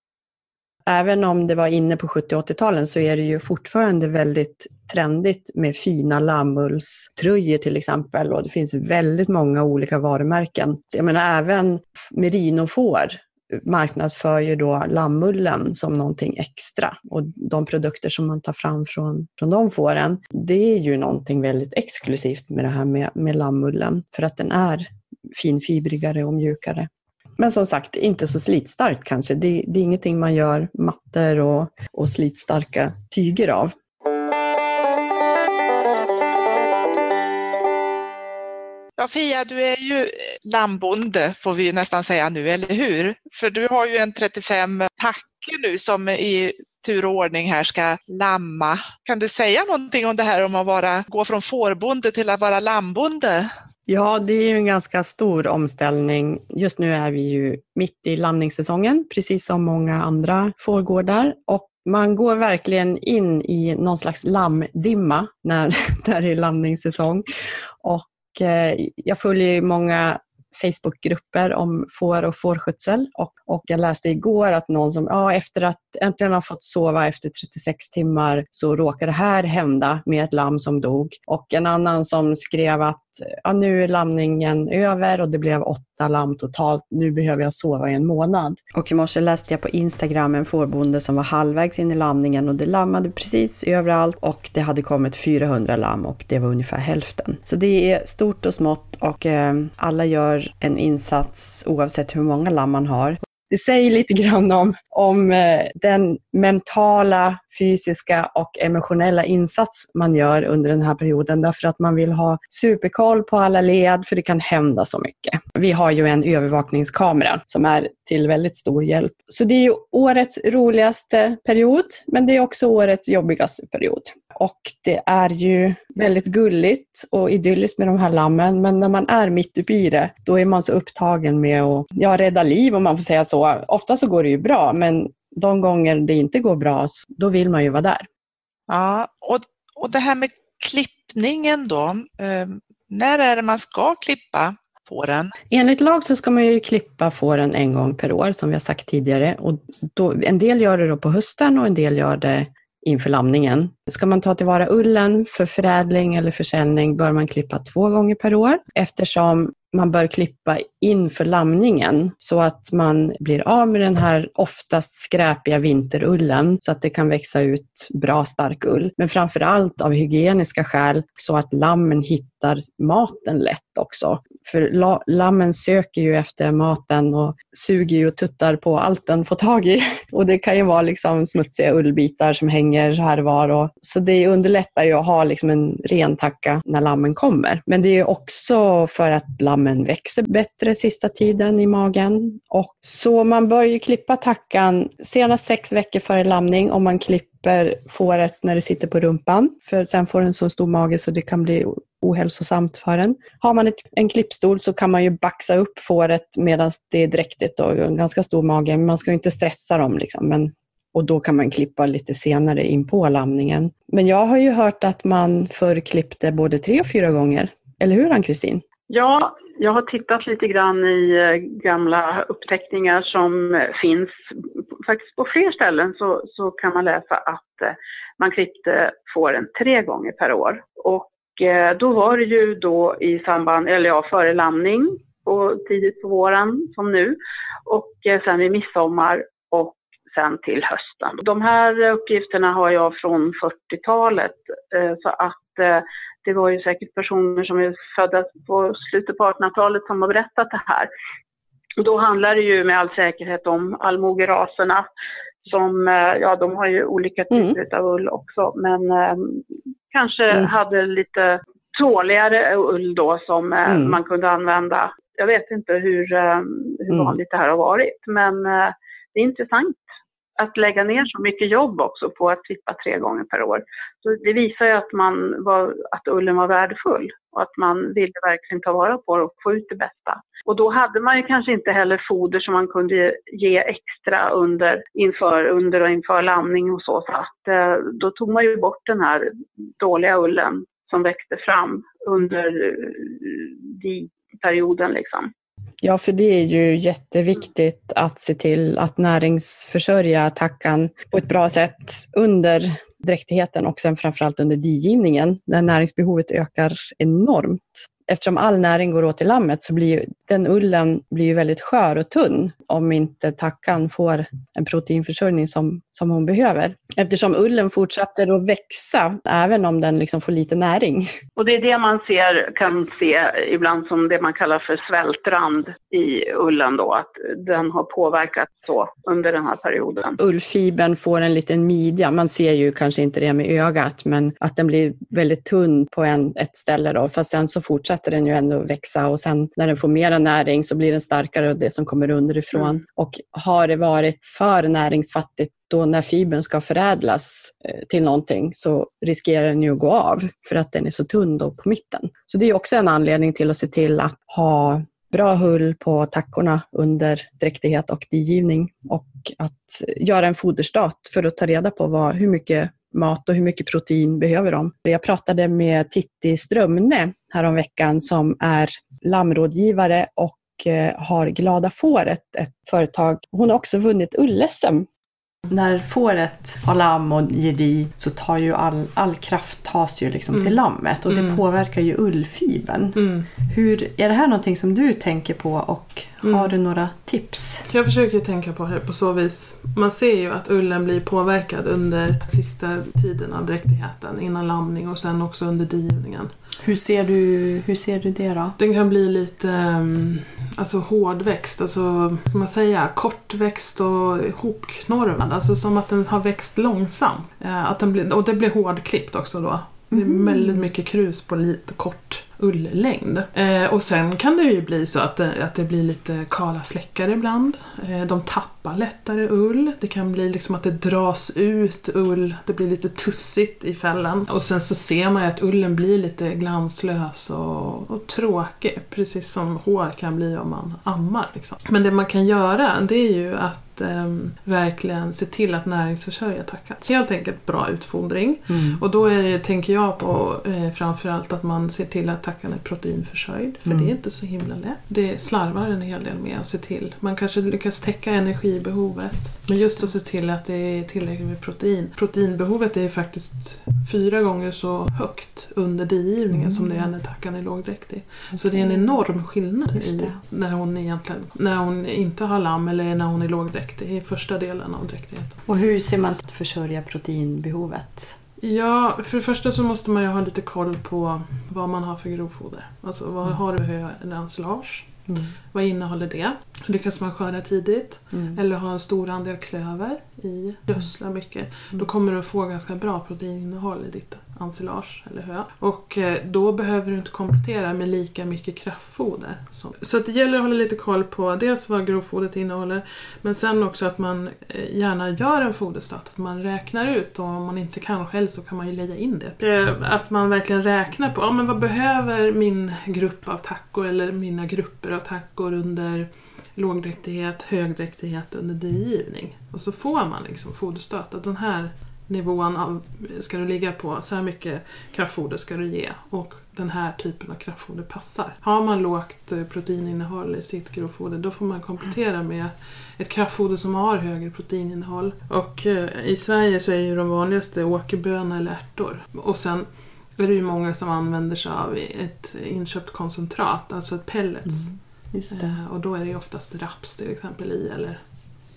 Även om det var inne på 70 80-talen så är det ju fortfarande väldigt trendigt med fina lammullströjor till exempel och det finns väldigt många olika varumärken. Jag menar även merinofår marknadsför ju då lammullen som någonting extra och de produkter som man tar fram från, från de fåren, det är ju någonting väldigt exklusivt med det här med, med lammullen, för att den är finfibrigare och mjukare. Men som sagt, inte så slitstarkt kanske. Det, det är ingenting man gör mattor och, och slitstarka tyger av. Ja, Fia, du är ju lammbonde får vi nästan säga nu, eller hur? För du har ju en 35 tacker nu som i tur och ordning här ska lamma. Kan du säga någonting om det här om att vara, gå från fårbonde till att vara lammbonde? Ja, det är ju en ganska stor omställning. Just nu är vi ju mitt i lamningssäsongen, precis som många andra fårgårdar. Och man går verkligen in i någon slags lammdimma när, (laughs) när det är lamningssäsong. Och eh, jag följer många Facebookgrupper om får och fårskötsel. Och, och jag läste igår att någon som, ja, efter att äntligen har fått sova efter 36 timmar så råkar det här hända med ett lamm som dog. Och en annan som skrev att ja, nu är lamningen över och det blev åtta lamm totalt. Nu behöver jag sova i en månad. Och i morse läste jag på Instagram en fårbonde som var halvvägs in i lamningen och det lammade precis överallt och det hade kommit 400 lamm och det var ungefär hälften. Så det är stort och smått och eh, alla gör en insats oavsett hur många lamm man har det säger lite grann om, om eh, den mentala, fysiska och emotionella insats man gör under den här perioden. Därför att man vill ha superkoll på alla led, för det kan hända så mycket. Vi har ju en övervakningskamera som är till väldigt stor hjälp. Så det är ju årets roligaste period, men det är också årets jobbigaste period. Och det är ju väldigt gulligt och idylliskt med de här lammen, men när man är mitt uppe i det, då är man så upptagen med att ja, rädda liv om man får säga så. Ofta så går det ju bra, men de gånger det inte går bra, då vill man ju vara där. Ja, och, och det här med klippningen då, eh, när är det man ska klippa fåren? Enligt lag så ska man ju klippa fåren en gång per år, som vi har sagt tidigare. Och då, en del gör det då på hösten och en del gör det inför lamningen. Ska man ta tillvara ullen för förädling eller försäljning bör man klippa två gånger per år eftersom man bör klippa inför lamningen så att man blir av med den här oftast skräpiga vinterullen så att det kan växa ut bra stark ull. Men framför allt av hygieniska skäl så att lammen hittar maten lätt också. För lammen söker ju efter maten och suger ju och tuttar på allt den får tag i. (laughs) Och det kan ju vara liksom smutsiga ullbitar som hänger här och var. Och, så det underlättar ju att ha liksom en ren tacka när lammen kommer. Men det är också för att lammen växer bättre sista tiden i magen. Och så man bör ju klippa tackan senast sex veckor före lamning om man klipper fåret när det sitter på rumpan. För sen får den så stor mage så det kan bli ohälsosamt för en. Har man ett, en klippstol så kan man ju baxa upp fåret medan det är dräktigt och en ganska stor mage. Man ska inte stressa dem, liksom, men och då kan man klippa lite senare in på lamningen. Men jag har ju hört att man förr klippte både tre och fyra gånger. Eller hur Ann-Kristin? Ja, jag har tittat lite grann i eh, gamla uppteckningar som eh, finns faktiskt på fler ställen så, så kan man läsa att eh, man klippte fåren tre gånger per år. Och då var det ju då i samband, eller ja, före lamning och tidigt på våren som nu och sen vid midsommar och sen till hösten. De här uppgifterna har jag från 40-talet så att det var ju säkert personer som är födda på slutet på 1800-talet som har berättat det här. Och då handlar det ju med all säkerhet om allmogeraserna som, eh, ja de har ju olika mm. typer mm. av ull också, men eh, kanske mm. hade lite tåligare ull då som eh, mm. man kunde använda. Jag vet inte hur, eh, hur mm. vanligt det här har varit, men eh, det är intressant att lägga ner så mycket jobb också på att klippa tre gånger per år. Så det visar ju att, man var, att ullen var värdefull och att man ville verkligen ta vara på det och få ut det bästa. Och då hade man ju kanske inte heller foder som man kunde ge extra under, inför, under och inför landning och så. Så att, eh, då tog man ju bort den här dåliga ullen som växte fram under eh, perioden liksom. Ja, för det är ju jätteviktigt att se till att näringsförsörja tackan på ett bra sätt under dräktigheten och sen framförallt under digivningen när näringsbehovet ökar enormt eftersom all näring går åt till lammet så blir den ullen blir ju väldigt skör och tunn om inte tackan får en proteinförsörjning som, som hon behöver. Eftersom ullen fortsätter att växa även om den liksom får lite näring. Och det är det man ser, kan se ibland som det man kallar för svältrand i ullen då, att den har påverkat så under den här perioden. Ullfibern får en liten midja, man ser ju kanske inte det med ögat, men att den blir väldigt tunn på en, ett ställe då, fast sen så fortsätter fortsätter den ju ändå växa och sen när den får mera näring så blir den starkare av det som kommer underifrån. Mm. Och har det varit för näringsfattigt då när fibern ska förädlas eh, till någonting så riskerar den ju att gå av för att den är så tunn då på mitten. Så det är också en anledning till att se till att ha bra hull på tackorna under dräktighet och digivning och att göra en foderstat för att ta reda på vad, hur mycket mat och hur mycket protein behöver de. Jag pratade med Titti Strömne häromveckan som är lammrådgivare och eh, har Glada fåret, ett företag. Hon har också vunnit ull-SM när fåret har lamm och ger di så tar ju all, all kraft tas ju liksom mm. till lammet och det mm. påverkar ju ullfibern. Mm. Hur, är det här någonting som du tänker på och mm. har du några tips? Jag försöker tänka på det på så vis. Man ser ju att ullen blir påverkad under sista tiden av dräktigheten innan lamning och sen också under digivningen. Hur ser du, hur ser du det då? Den kan bli lite um, alltså hårdväxt, alltså ska man säga kortväxt och hopknorvad. Alltså som att den har växt långsamt. Uh, att den blir, och det blir hårdklippt också då. Det är mm. väldigt mycket krus på lite kort ulllängd. Eh, och sen kan det ju bli så att det, att det blir lite kala fläckar ibland. Eh, de tappar lättare ull. Det kan bli liksom att det dras ut ull, det blir lite tussigt i fällen. Och sen så ser man ju att ullen blir lite glanslös och, och tråkig, precis som hår kan bli om man ammar. Liksom. Men det man kan göra det är ju att eh, verkligen se till att näringsförsörja tackan. Helt enkelt bra utfodring. Mm. Och då är det, tänker jag på eh, framförallt att man ser till att tackan är proteinförsörjd. För mm. det är inte så himla lätt. Det slarvar en hel del med att se till. Man kanske lyckas täcka energibehovet. Men just att se till att det är tillräckligt med protein. Proteinbehovet är faktiskt fyra gånger så högt under digivningen mm. som det är när tackan är lågdräktig. Okay. Så det är en enorm skillnad i när hon egentligen när hon inte har lamm eller när hon är lågdräktig dräkt i första delen av dräktigheten. Och hur ser man till att försörja proteinbehovet? Ja, för det första så måste man ju ha lite koll på vad man har för grovfoder. Alltså vad mm. har du hö eller ensilage? Mm. Vad innehåller det? Lyckas man skörda tidigt mm. eller ha en stor andel klöver i, gödsla mycket, mm. då kommer du att få ganska bra proteininnehåll i ditt ensilage eller hö. Och eh, då behöver du inte komplettera med lika mycket kraftfoder. Så det gäller att hålla lite koll på dels vad grovfodret innehåller men sen också att man eh, gärna gör en foderstat. Att man räknar ut och om man inte kan själv så kan man ju lägga in det. Eh, att man verkligen räknar på ja, men vad behöver min grupp av tackor eller mina grupper av tackor under lågdräktighet, högdräktighet under digivning. Och så får man liksom foderstöt. Att den här nivån av, ska du ligga på, så här mycket kraftfoder ska du ge. Och den här typen av kraftfoder passar. Har man lågt eh, proteininnehåll i sitt grovfoder då får man komplettera med ett kraftfoder som har högre proteininnehåll. Och eh, i Sverige så är ju de vanligaste åkerbönor eller ärtor. Och sen är det ju många som använder sig av ett inköpt koncentrat, alltså ett pellets. Mm. Eh, och då är det oftast raps till exempel i, eller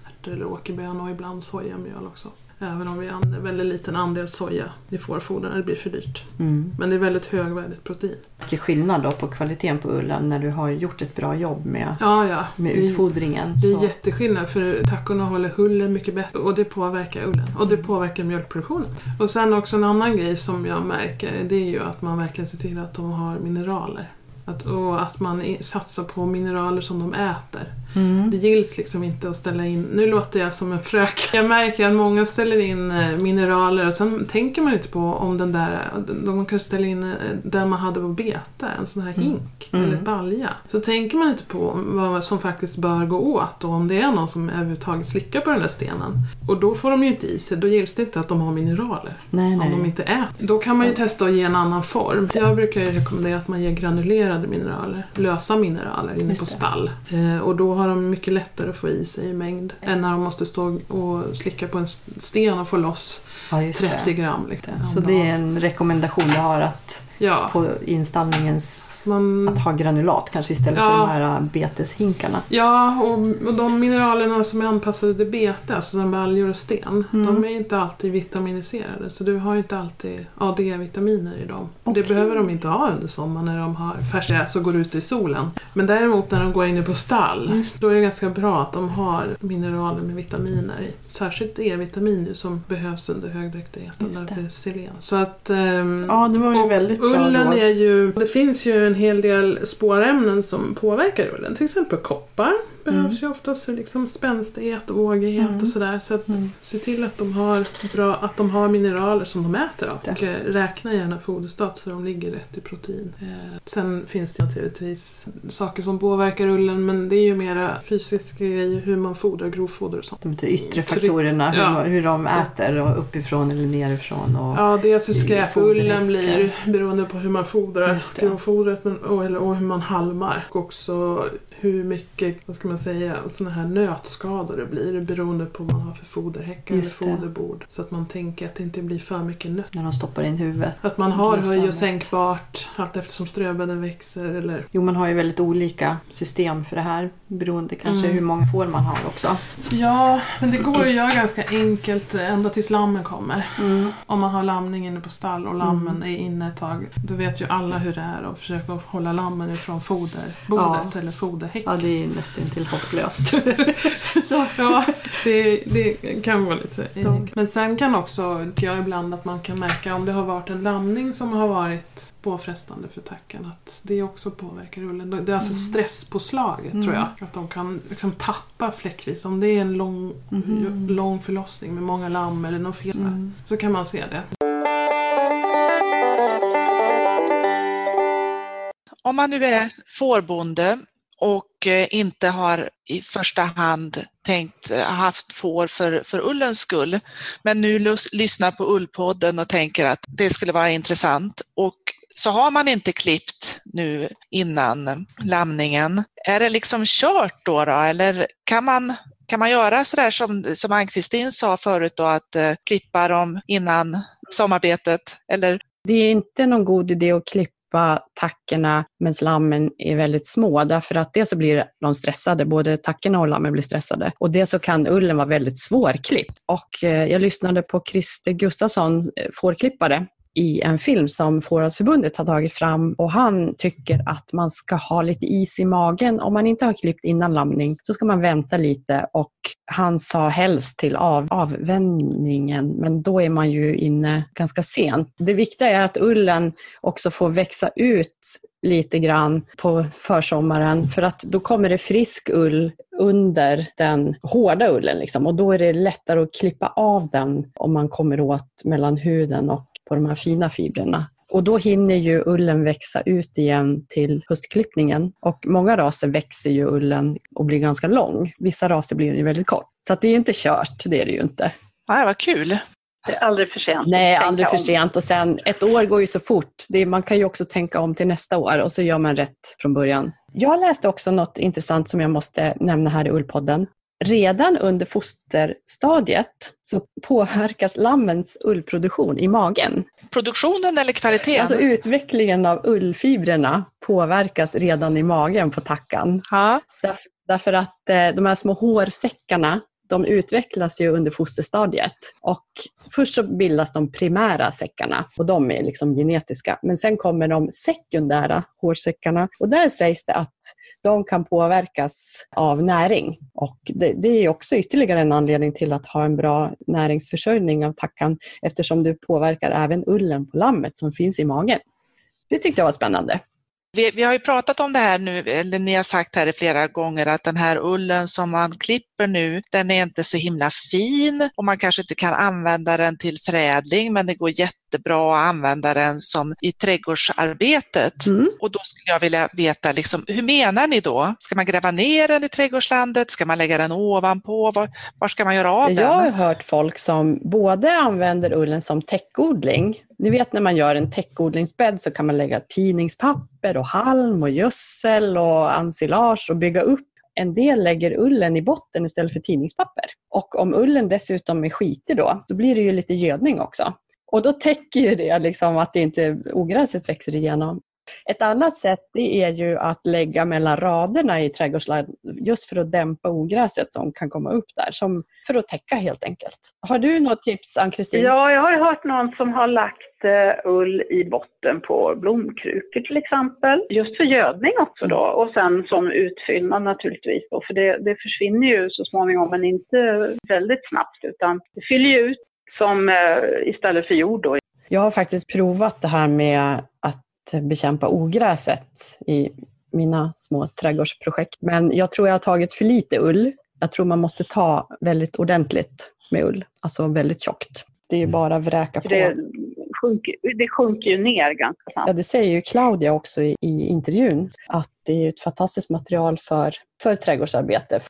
ärtor eller åkerbönor och ibland sojamjöl också. Även om vi använder väldigt liten andel soja i fårfoder när det blir för dyrt. Mm. Men det är väldigt högvärdigt protein. Vilken skillnad då på kvaliteten på ullen när du har gjort ett bra jobb med, Ja, ja. med Det utfodringen. Det är så- jätteskillnad för tackorna håller hullen mycket bättre och det påverkar ullen och det påverkar mjölkproduktionen. Och sen också en annan grej som jag märker det är ju att man verkligen ser till att de har mineraler. Att, och att man satsar på mineraler som de äter. Mm. Det gills liksom inte att ställa in, nu låter jag som en fröken. Jag märker att många ställer in eh, mineraler och sen tänker man inte på om den där, de kanske ställer in eh, den man hade på bete, en sån här hink Mm. eller ett balja. Så tänker man inte på vad som faktiskt bör gå åt och om det är någon som överhuvudtaget slickar på den där stenen. Och då får de ju inte i sig, då gills det inte att de har mineraler. Nej, Om de nej. inte äter. Då kan man ju testa att ge en annan form. Jag brukar ju rekommendera att man ger granulerade mineraler, lösa mineraler inne på stall. Eh, och då har de mycket lättare att få i sig i mängd än när de måste stå och slicka på en sten och få loss Ja, just 30 det. gram. Liksom, om Så det är en rekommendation du har att Ja. på installningens Man- att ha granulat kanske istället Ja. för de här beteshinkarna. Ja, och, och de mineralerna som är anpassade till bete, alltså som baljor och sten, Mm. de är inte alltid vitaminiserade. Så du har inte alltid AD-vitaminer i dem. Okej. Det behöver de inte ha under sommaren när de har färsjäs och går ut i solen. Men däremot när de går inne på stall, Just. då är det ganska bra att de har mineraler med vitaminer i. Särskilt E-vitamin som behövs under det är selen. Så att... ehm, Ja, det var ju väldigt bra ullen är ju, det finns ju en hel del spårämnen som påverkar ullen. Till exempel koppar behövs ju oftast för liksom spänstighet och vågighet Mm. och sådär. Så att Mm. se till att de, har bra, att de har mineraler som de äter av. Och eh, räkna gärna foderstat så de ligger rätt i protein. Eh, sen finns det naturligtvis saker som påverkar ullen men det är ju mera fysiska grejer, hur man fodrar, grovfoder och sånt. De yttre det- faktorerna, hur, ja. hur de äter och uppifrån eller nerifrån. Och, Ja, dels hur skräpullen blir beroende på hur man fodrar det. grovfodret men, och, eller, och hur man halmar. Och också hur mycket, vad ska man säga, såna här nötskador det blir beroende på vad man har för foderhäckar eller foderbord. Så att man tänker att det inte blir för mycket nött. När de stoppar in huvudet. Att man har höj och sänkbart allt eftersom ströbädden växer eller Jo, man har ju väldigt olika system för det här beroende kanske Mm. hur många får man har också. Ja, men det går ju att göra ganska enkelt ända tills lammen kommer. Mm. Om man har lamning inne på stall och lammen är inne ett tag, då vet ju alla hur det är att försöka hålla lammen ifrån foderbordet Ja. eller foderhäcken. Ja, det är nästan till hopplöst. (laughs) Ja, det, det kan vara lite enkelt. Men sen kan också, tycker jag ibland, att man kan märka om det har varit en lamning som har varit påfrestande för tacken. Att det också påverkar ullen. Det är alltså stresspåslaget Mm. tror jag. Att de kan liksom tappa fläckvis. Om det är en lång, Mhm. lång förlossning med många lamm eller något fel. Mm. Så kan man se det. Om man nu är fårbonde och eh, inte har i första hand tänkt eh, haft får för, för ullens skull, men nu lus, lyssnar på Ullpodden och tänker att det skulle vara intressant och så har man inte klippt nu innan lamningen. Är det liksom kört då, då eller kan man kan man göra sådär som, som Ann-Kristin sa förut då, att eh, klippa dem innan sommarbetet? Eller Det är inte någon god idé att klippa tackorna medan lammen är väldigt små, därför att det så blir de stressade, både tackorna och lammen blir stressade. Och det så kan ullen vara väldigt svårklippt. Och eh, jag lyssnade på Christer Gustafsson, eh, fårklippare, i en film som Fåravsförbundet har tagit fram och han tycker att man ska ha lite is i magen. Om man inte har klippt innan lamning så ska man vänta lite och han sa helst till av, avvändningen men då är man ju inne ganska sent. Det viktiga är att ullen också får växa ut lite grann på försommaren för att då kommer det frisk ull under den hårda ullen liksom, och då är det lättare att klippa av den om man kommer åt mellan huden och på de här fina fibrerna. Och då hinner ju ullen växa ut igen till höstklippningen. Och många raser växer ju ullen och blir ganska lång. Vissa raser blir den ju väldigt kort. Så att det är ju inte kört, det är det ju inte. Ja, vad kul! Det är aldrig för sent. Nej, aldrig för sent. Och sen, ett år går ju så fort. Det man kan ju också tänka om till nästa år och så gör man rätt från början. Jag läste också något intressant som jag måste nämna här i Ullpodden. Redan under fosterstadiet så påverkas lammens ullproduktion i magen. Produktionen eller kvaliteten? Alltså utvecklingen av ullfibrerna påverkas redan i magen på tackan. Därf- därför att eh, de här små hårsäckarna de utvecklas ju under fosterstadiet. Och först så bildas de primära säckarna och de är liksom genetiska. Men sen kommer de sekundära hårsäckarna och där sägs det att de kan påverkas av näring. Och det, det är också ytterligare en anledning till att ha en bra näringsförsörjning av tackan eftersom det påverkar även ullen på lammet som finns i magen. Det tyckte jag var spännande. Vi, vi har ju pratat om det här nu, eller ni har sagt här flera gånger att den här ullen som man klipper nu, den är inte så himla fin och man kanske inte kan använda den till förädling, men det går jättebra att använda den som i trädgårdsarbetet. Mm. Och då skulle jag vilja veta, liksom, hur menar ni då? Ska man gräva ner den i trädgårdslandet? Ska man lägga den ovanpå? Var, var ska man göra av Jag har den? hört folk som både använder ullen som täckodling. Ni vet när man gör en täckodlingsbädd så kan man lägga tidningspapper och halm och gödsel och ensilage och bygga upp. En del lägger ullen i botten istället för tidningspapper. Och om ullen dessutom är skitig då, då blir det ju lite gödning också. Och då täcker ju det liksom att det inte ogräset växer igenom. Ett annat sätt det är ju att lägga mellan raderna i trädgårdsland just för att dämpa ogräset som kan komma upp där, som för att täcka helt enkelt. Har du något tips Ann-Kristin? Ja, jag har ju hört någon som har lagt eh, ull i botten på blomkrukor till exempel. Just för gödning också då och sen som utfyllnad naturligtvis då, för det, det försvinner ju så småningom men inte väldigt snabbt utan det fyller ju ut som eh, istället för jord då. Jag har faktiskt provat det här med att bekämpa ogräset i mina små trädgårdsprojekt. Men jag tror jag har tagit för lite ull. Jag tror man måste ta väldigt ordentligt med ull, alltså väldigt tjockt. Det är ju bara att vräka på. det, sjunker, det sjunker ju ner ganska snabbt. Ja, det säger ju Claudia också i, i intervjun, att det är ett fantastiskt material för, för trädgårdsarbete.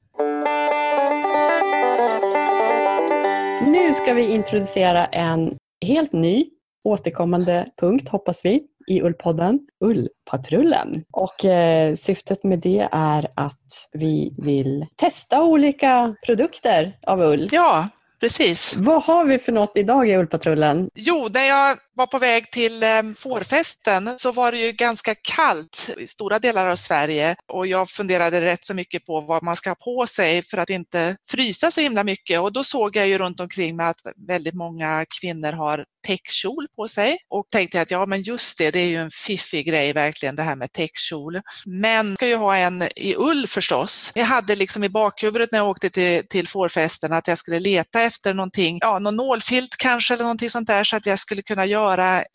Nu ska vi introducera en helt ny återkommande punkt, hoppas vi, i Ullpodden, Ullpatrullen. Och eh, syftet med det är att vi vill testa olika produkter av ull. Ja, precis. Vad har vi för något idag i Ullpatrullen? Jo, när jag var på väg till ehm, fårfesten så var det ju ganska kallt i stora delar av Sverige och jag funderade rätt så mycket på vad man ska ha på sig för att inte frysa så himla mycket och då såg jag ju runt omkring mig att väldigt många kvinnor har täckkjol på sig och tänkte att ja men just det, det är ju en fiffig grej verkligen det här med täckkjol. Men ska ju ha en i ull förstås. Jag hade liksom i bakhuvudet när jag åkte till, till fårfesten att jag skulle leta efter någonting, ja någon nålfilt kanske eller någonting sånt där så att jag skulle kunna göra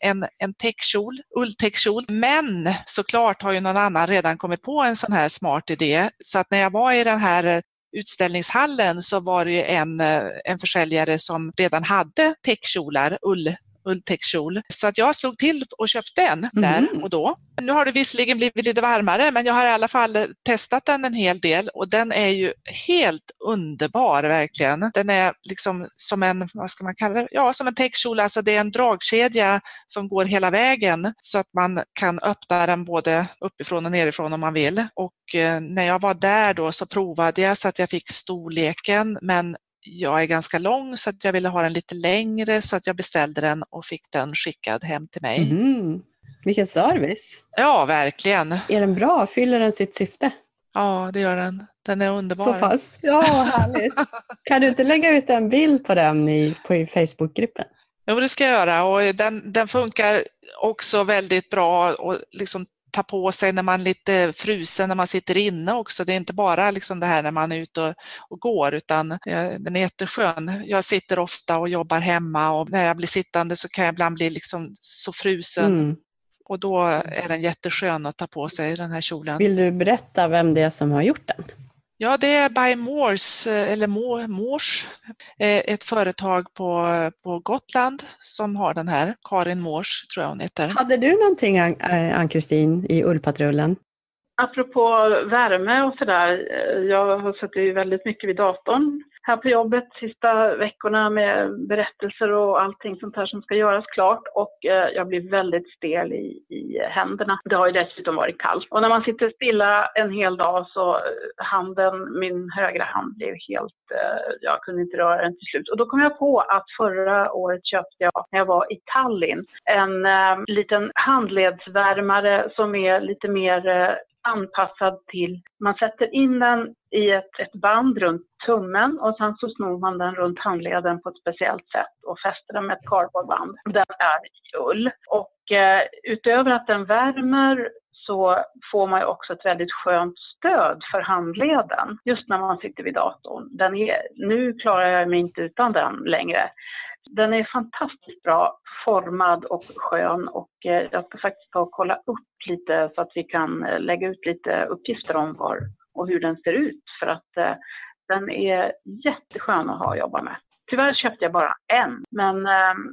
en, en täckkjol, ulltäckkjol. Men såklart har ju någon annan redan kommit på en sån här smart idé så att när jag var i den här eh, utställningshallen så var det ju en, eh, en försäljare som redan hade täckkjolar, ull ulltäckkjol. Så att jag slog till och köpte en där Mhm. och då. Nu har det visserligen blivit lite varmare men jag har i alla fall testat den en hel del och den är ju helt underbar verkligen. Den är liksom som en, vad ska man kalla det? Ja, som en täckkjol, alltså det är en dragkedja som går hela vägen så att man kan öppna den både uppifrån och nerifrån om man vill. Och eh, när jag var där då så provade jag så att jag fick storleken men jag är ganska lång så att jag ville ha den lite längre så att jag beställde den och fick den skickad hem till mig. Mhm. Vilken service! Ja, verkligen. Är den bra? Fyller den sitt syfte? Ja, det gör den. Den är underbar. Så pass? Ja, härligt. kan du inte lägga ut en bild på den i, på Facebookgruppen? Jo, det ska jag göra och den, den funkar också väldigt bra och liksom ta på sig när man är lite frusen när man sitter inne också. Det är inte bara liksom det här när man är ute och, och går utan eh, den är jätteskön. Jag sitter ofta och jobbar hemma och när jag blir sittande så kan jag ibland bli liksom så frusen Mm. och då är den jätteskön att ta på sig den här kjolen. Vill du berätta vem det är som har gjort den? Ja, det är By Moors, eller Moors, ett företag på, på Gotland som har den här. Karin Moors tror jag hon heter. Hade du någonting, Ann-Kristin, i ullpatrullen? Apropå värme och sådär, jag har suttit väldigt mycket vid datorn här på jobbet sista veckorna med berättelser och allting sånt här som ska göras klart och eh, jag blir väldigt stel i, i händerna. Det har ju dessutom varit kallt. Och när man sitter stilla en hel dag så eh, handen, min högra hand blev helt, eh, jag kunde inte röra den till slut. Och då kom jag på att förra året köpte jag, när jag var i Tallinn, en liten handledsvärmare som är lite mer anpassad till, man sätter in den i ett, ett band runt tummen och sen så snor man den runt handleden på ett speciellt sätt och fäster den med ett kardborreband. Den är i ull. Och eh, utöver att den värmer så får man ju också ett väldigt skönt stöd för handleden just när man sitter vid datorn. Den är, nu klarar jag mig inte utan den längre. Den är fantastiskt bra formad och skön och eh, jag ska faktiskt ta och kolla upp lite så att vi kan eh, lägga ut lite uppgifter om var och hur den ser ut för att eh, den är jätteskön att ha att jobba med. Tyvärr köpte jag bara en, men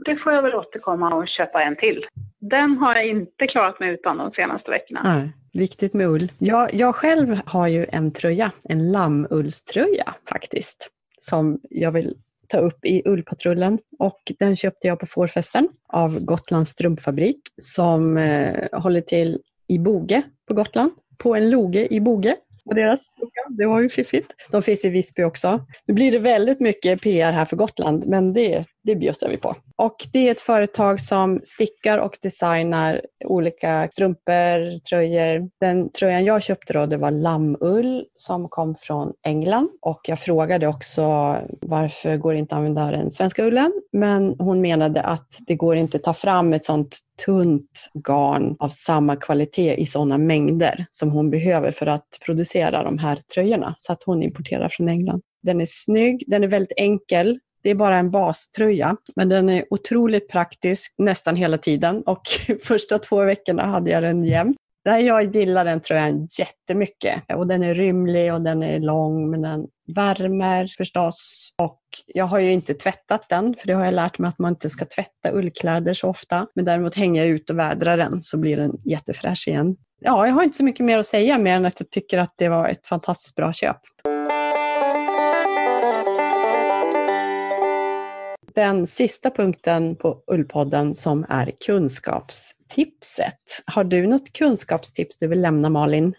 det får jag väl återkomma och köpa en till. Den har jag inte klarat mig utan de senaste veckorna. Nej, viktigt med ull. Jag, jag själv har ju en tröja, en lammullströja faktiskt, som jag vill ta upp i ullpatrullen och den köpte jag på fårfesten av Gotlands strumpfabrik som eh, håller till i Boge på Gotland, på en loge i Boge deras Det var ju fiffigt. De finns i Visby också. Nu blir det väldigt mycket PR här för Gotland, men det, det bjussar vi på. Och det är ett företag som stickar och designar olika strumpor, tröjor. Den tröjan jag köpte då, det var lammull som kom från England. Och jag frågade också varför går det inte att använda den svenska ullen? Men hon menade att det går inte att ta fram ett sånt tunt garn av samma kvalitet i sådana mängder som hon behöver för att producera de här tröjorna. Så att hon importerar från England. Den är snygg, den är väldigt enkel. Det är bara en baströja, men den är otroligt praktisk nästan hela tiden och (laughs) första två veckorna hade jag den jämt. Jag gillar den tröjan jättemycket och den är rymlig och den är lång men den värmer förstås. Och jag har ju inte tvättat den för det har jag lärt mig att man inte ska tvätta ullkläder så ofta. Men däremot hänger jag ut och vädrar den så blir den jättefräsch igen. Ja, jag har inte så mycket mer att säga mer än att jag tycker att det var ett fantastiskt bra köp. Den sista punkten på Ullpodden som är kunskapstipset. Har du något kunskapstips du vill lämna Malin?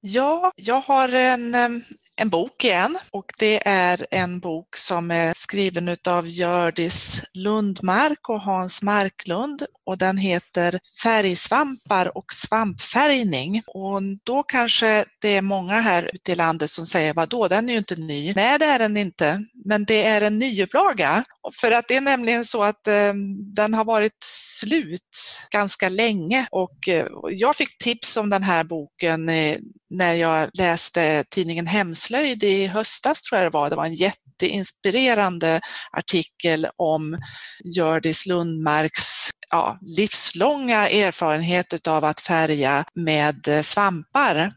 Ja, jag har en, eh, en bok igen och det är en bok som är skriven av Gördis Lundmark och Hans Marklund och den heter Färgsvampar och svampfärgning. Och då kanske det är många här ute i landet som säger, vadå, den är ju inte ny. Nej, det är den inte, men det är en nyupplaga. För att det är nämligen så att eh, den har varit slut ganska länge och eh, jag fick tips om den här boken eh, när jag läste tidningen Hemslöjd i höstas tror jag det var. Det var en jätteinspirerande artikel om Gördis Lundmarks ja, livslånga erfarenhet av att färga med eh, svampar.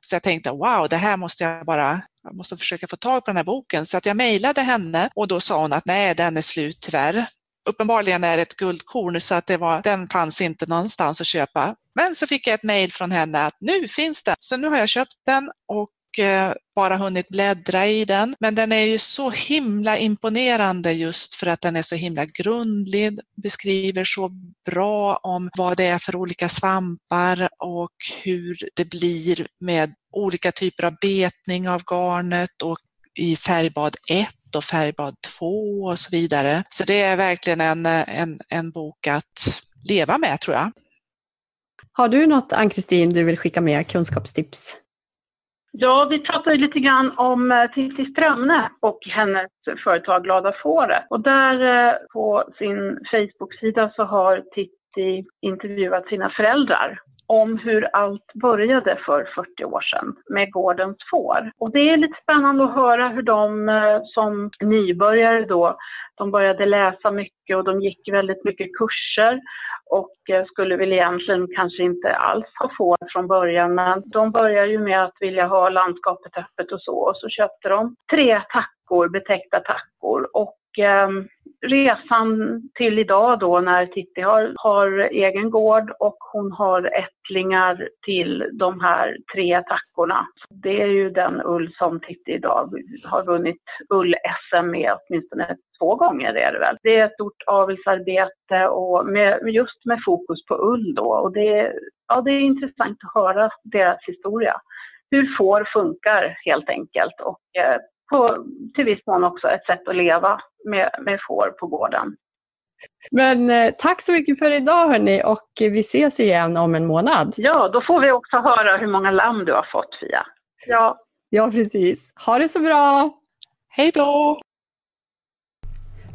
Så jag tänkte wow, det här måste jag bara jag måste försöka få tag på den här boken. Så att jag mejlade henne och då sa hon att nej, den är slut tyvärr. Uppenbarligen är det ett guldkorn så att det var, den fanns inte någonstans att köpa. Men så fick jag ett mejl från henne att nu finns den. Så nu har jag köpt den och eh, bara hunnit bläddra i den. Men den är ju så himla imponerande just för att den är så himla grundlig, beskriver så bra om vad det är för olika svampar och hur det blir med olika typer av betning av garnet och i färgbad 1 och färgbad 2 och så vidare. Så det är verkligen en, en, en bok att leva med tror jag. Har du något, Ann-Kristin, du vill skicka med kunskapstips? Ja, vi pratade lite grann om eh, Titti Strömne och hennes företag Glada Fåret. Och där eh, på sin Facebook-sida så har Titti intervjuat sina föräldrar om hur allt började för 40 år sedan med gårdens får. Och det är lite spännande att höra hur de eh, som nybörjare då, de började läsa mycket och de gick väldigt mycket kurser. Och eh, skulle väl egentligen kanske inte alls ha får från början men de började ju med att vilja ha landskapet öppet och så. Och så köpte de tre tackor, betäckta tackor. Och eh, resan till idag då när Titti har, har egen gård och hon har ättlingar till de här tre tackorna. Det är ju den ull som Titti idag har vunnit ull-SM med åtminstone två gånger är det väl. Det är ett stort avelsarbete och med, just med fokus på ull då och det, ja, det är intressant att höra deras historia. Hur får funkar helt enkelt och eh, på, till viss mån också ett sätt att leva med, med får på gården. Men eh, tack så mycket för idag hörni och vi ses igen om en månad. Ja, då får vi också höra hur många lamm du har fått Fia. Ja, ja precis. Ha det så bra! Hej då!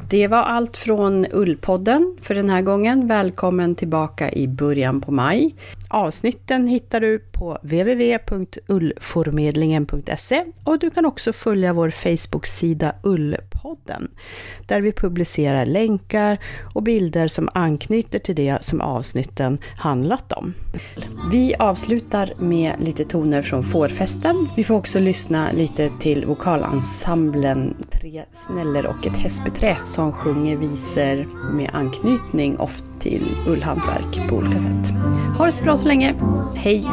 Det var allt från Ullpodden för den här gången. Välkommen tillbaka i början på maj. Avsnitten hittar du på www.ullformedlingen.se och du kan också följa vår Facebook-sida Ullpodden där vi publicerar länkar och bilder som anknyter till det som avsnitten handlat om. Vi avslutar med lite toner från fårfesten. Vi får också lyssna lite till vokalensemblen Tre snäller och ett hästbeträ som sjunger visor med anknytning ofta till ullhantverk på olika sätt. Ha det så bra så länge. Hej!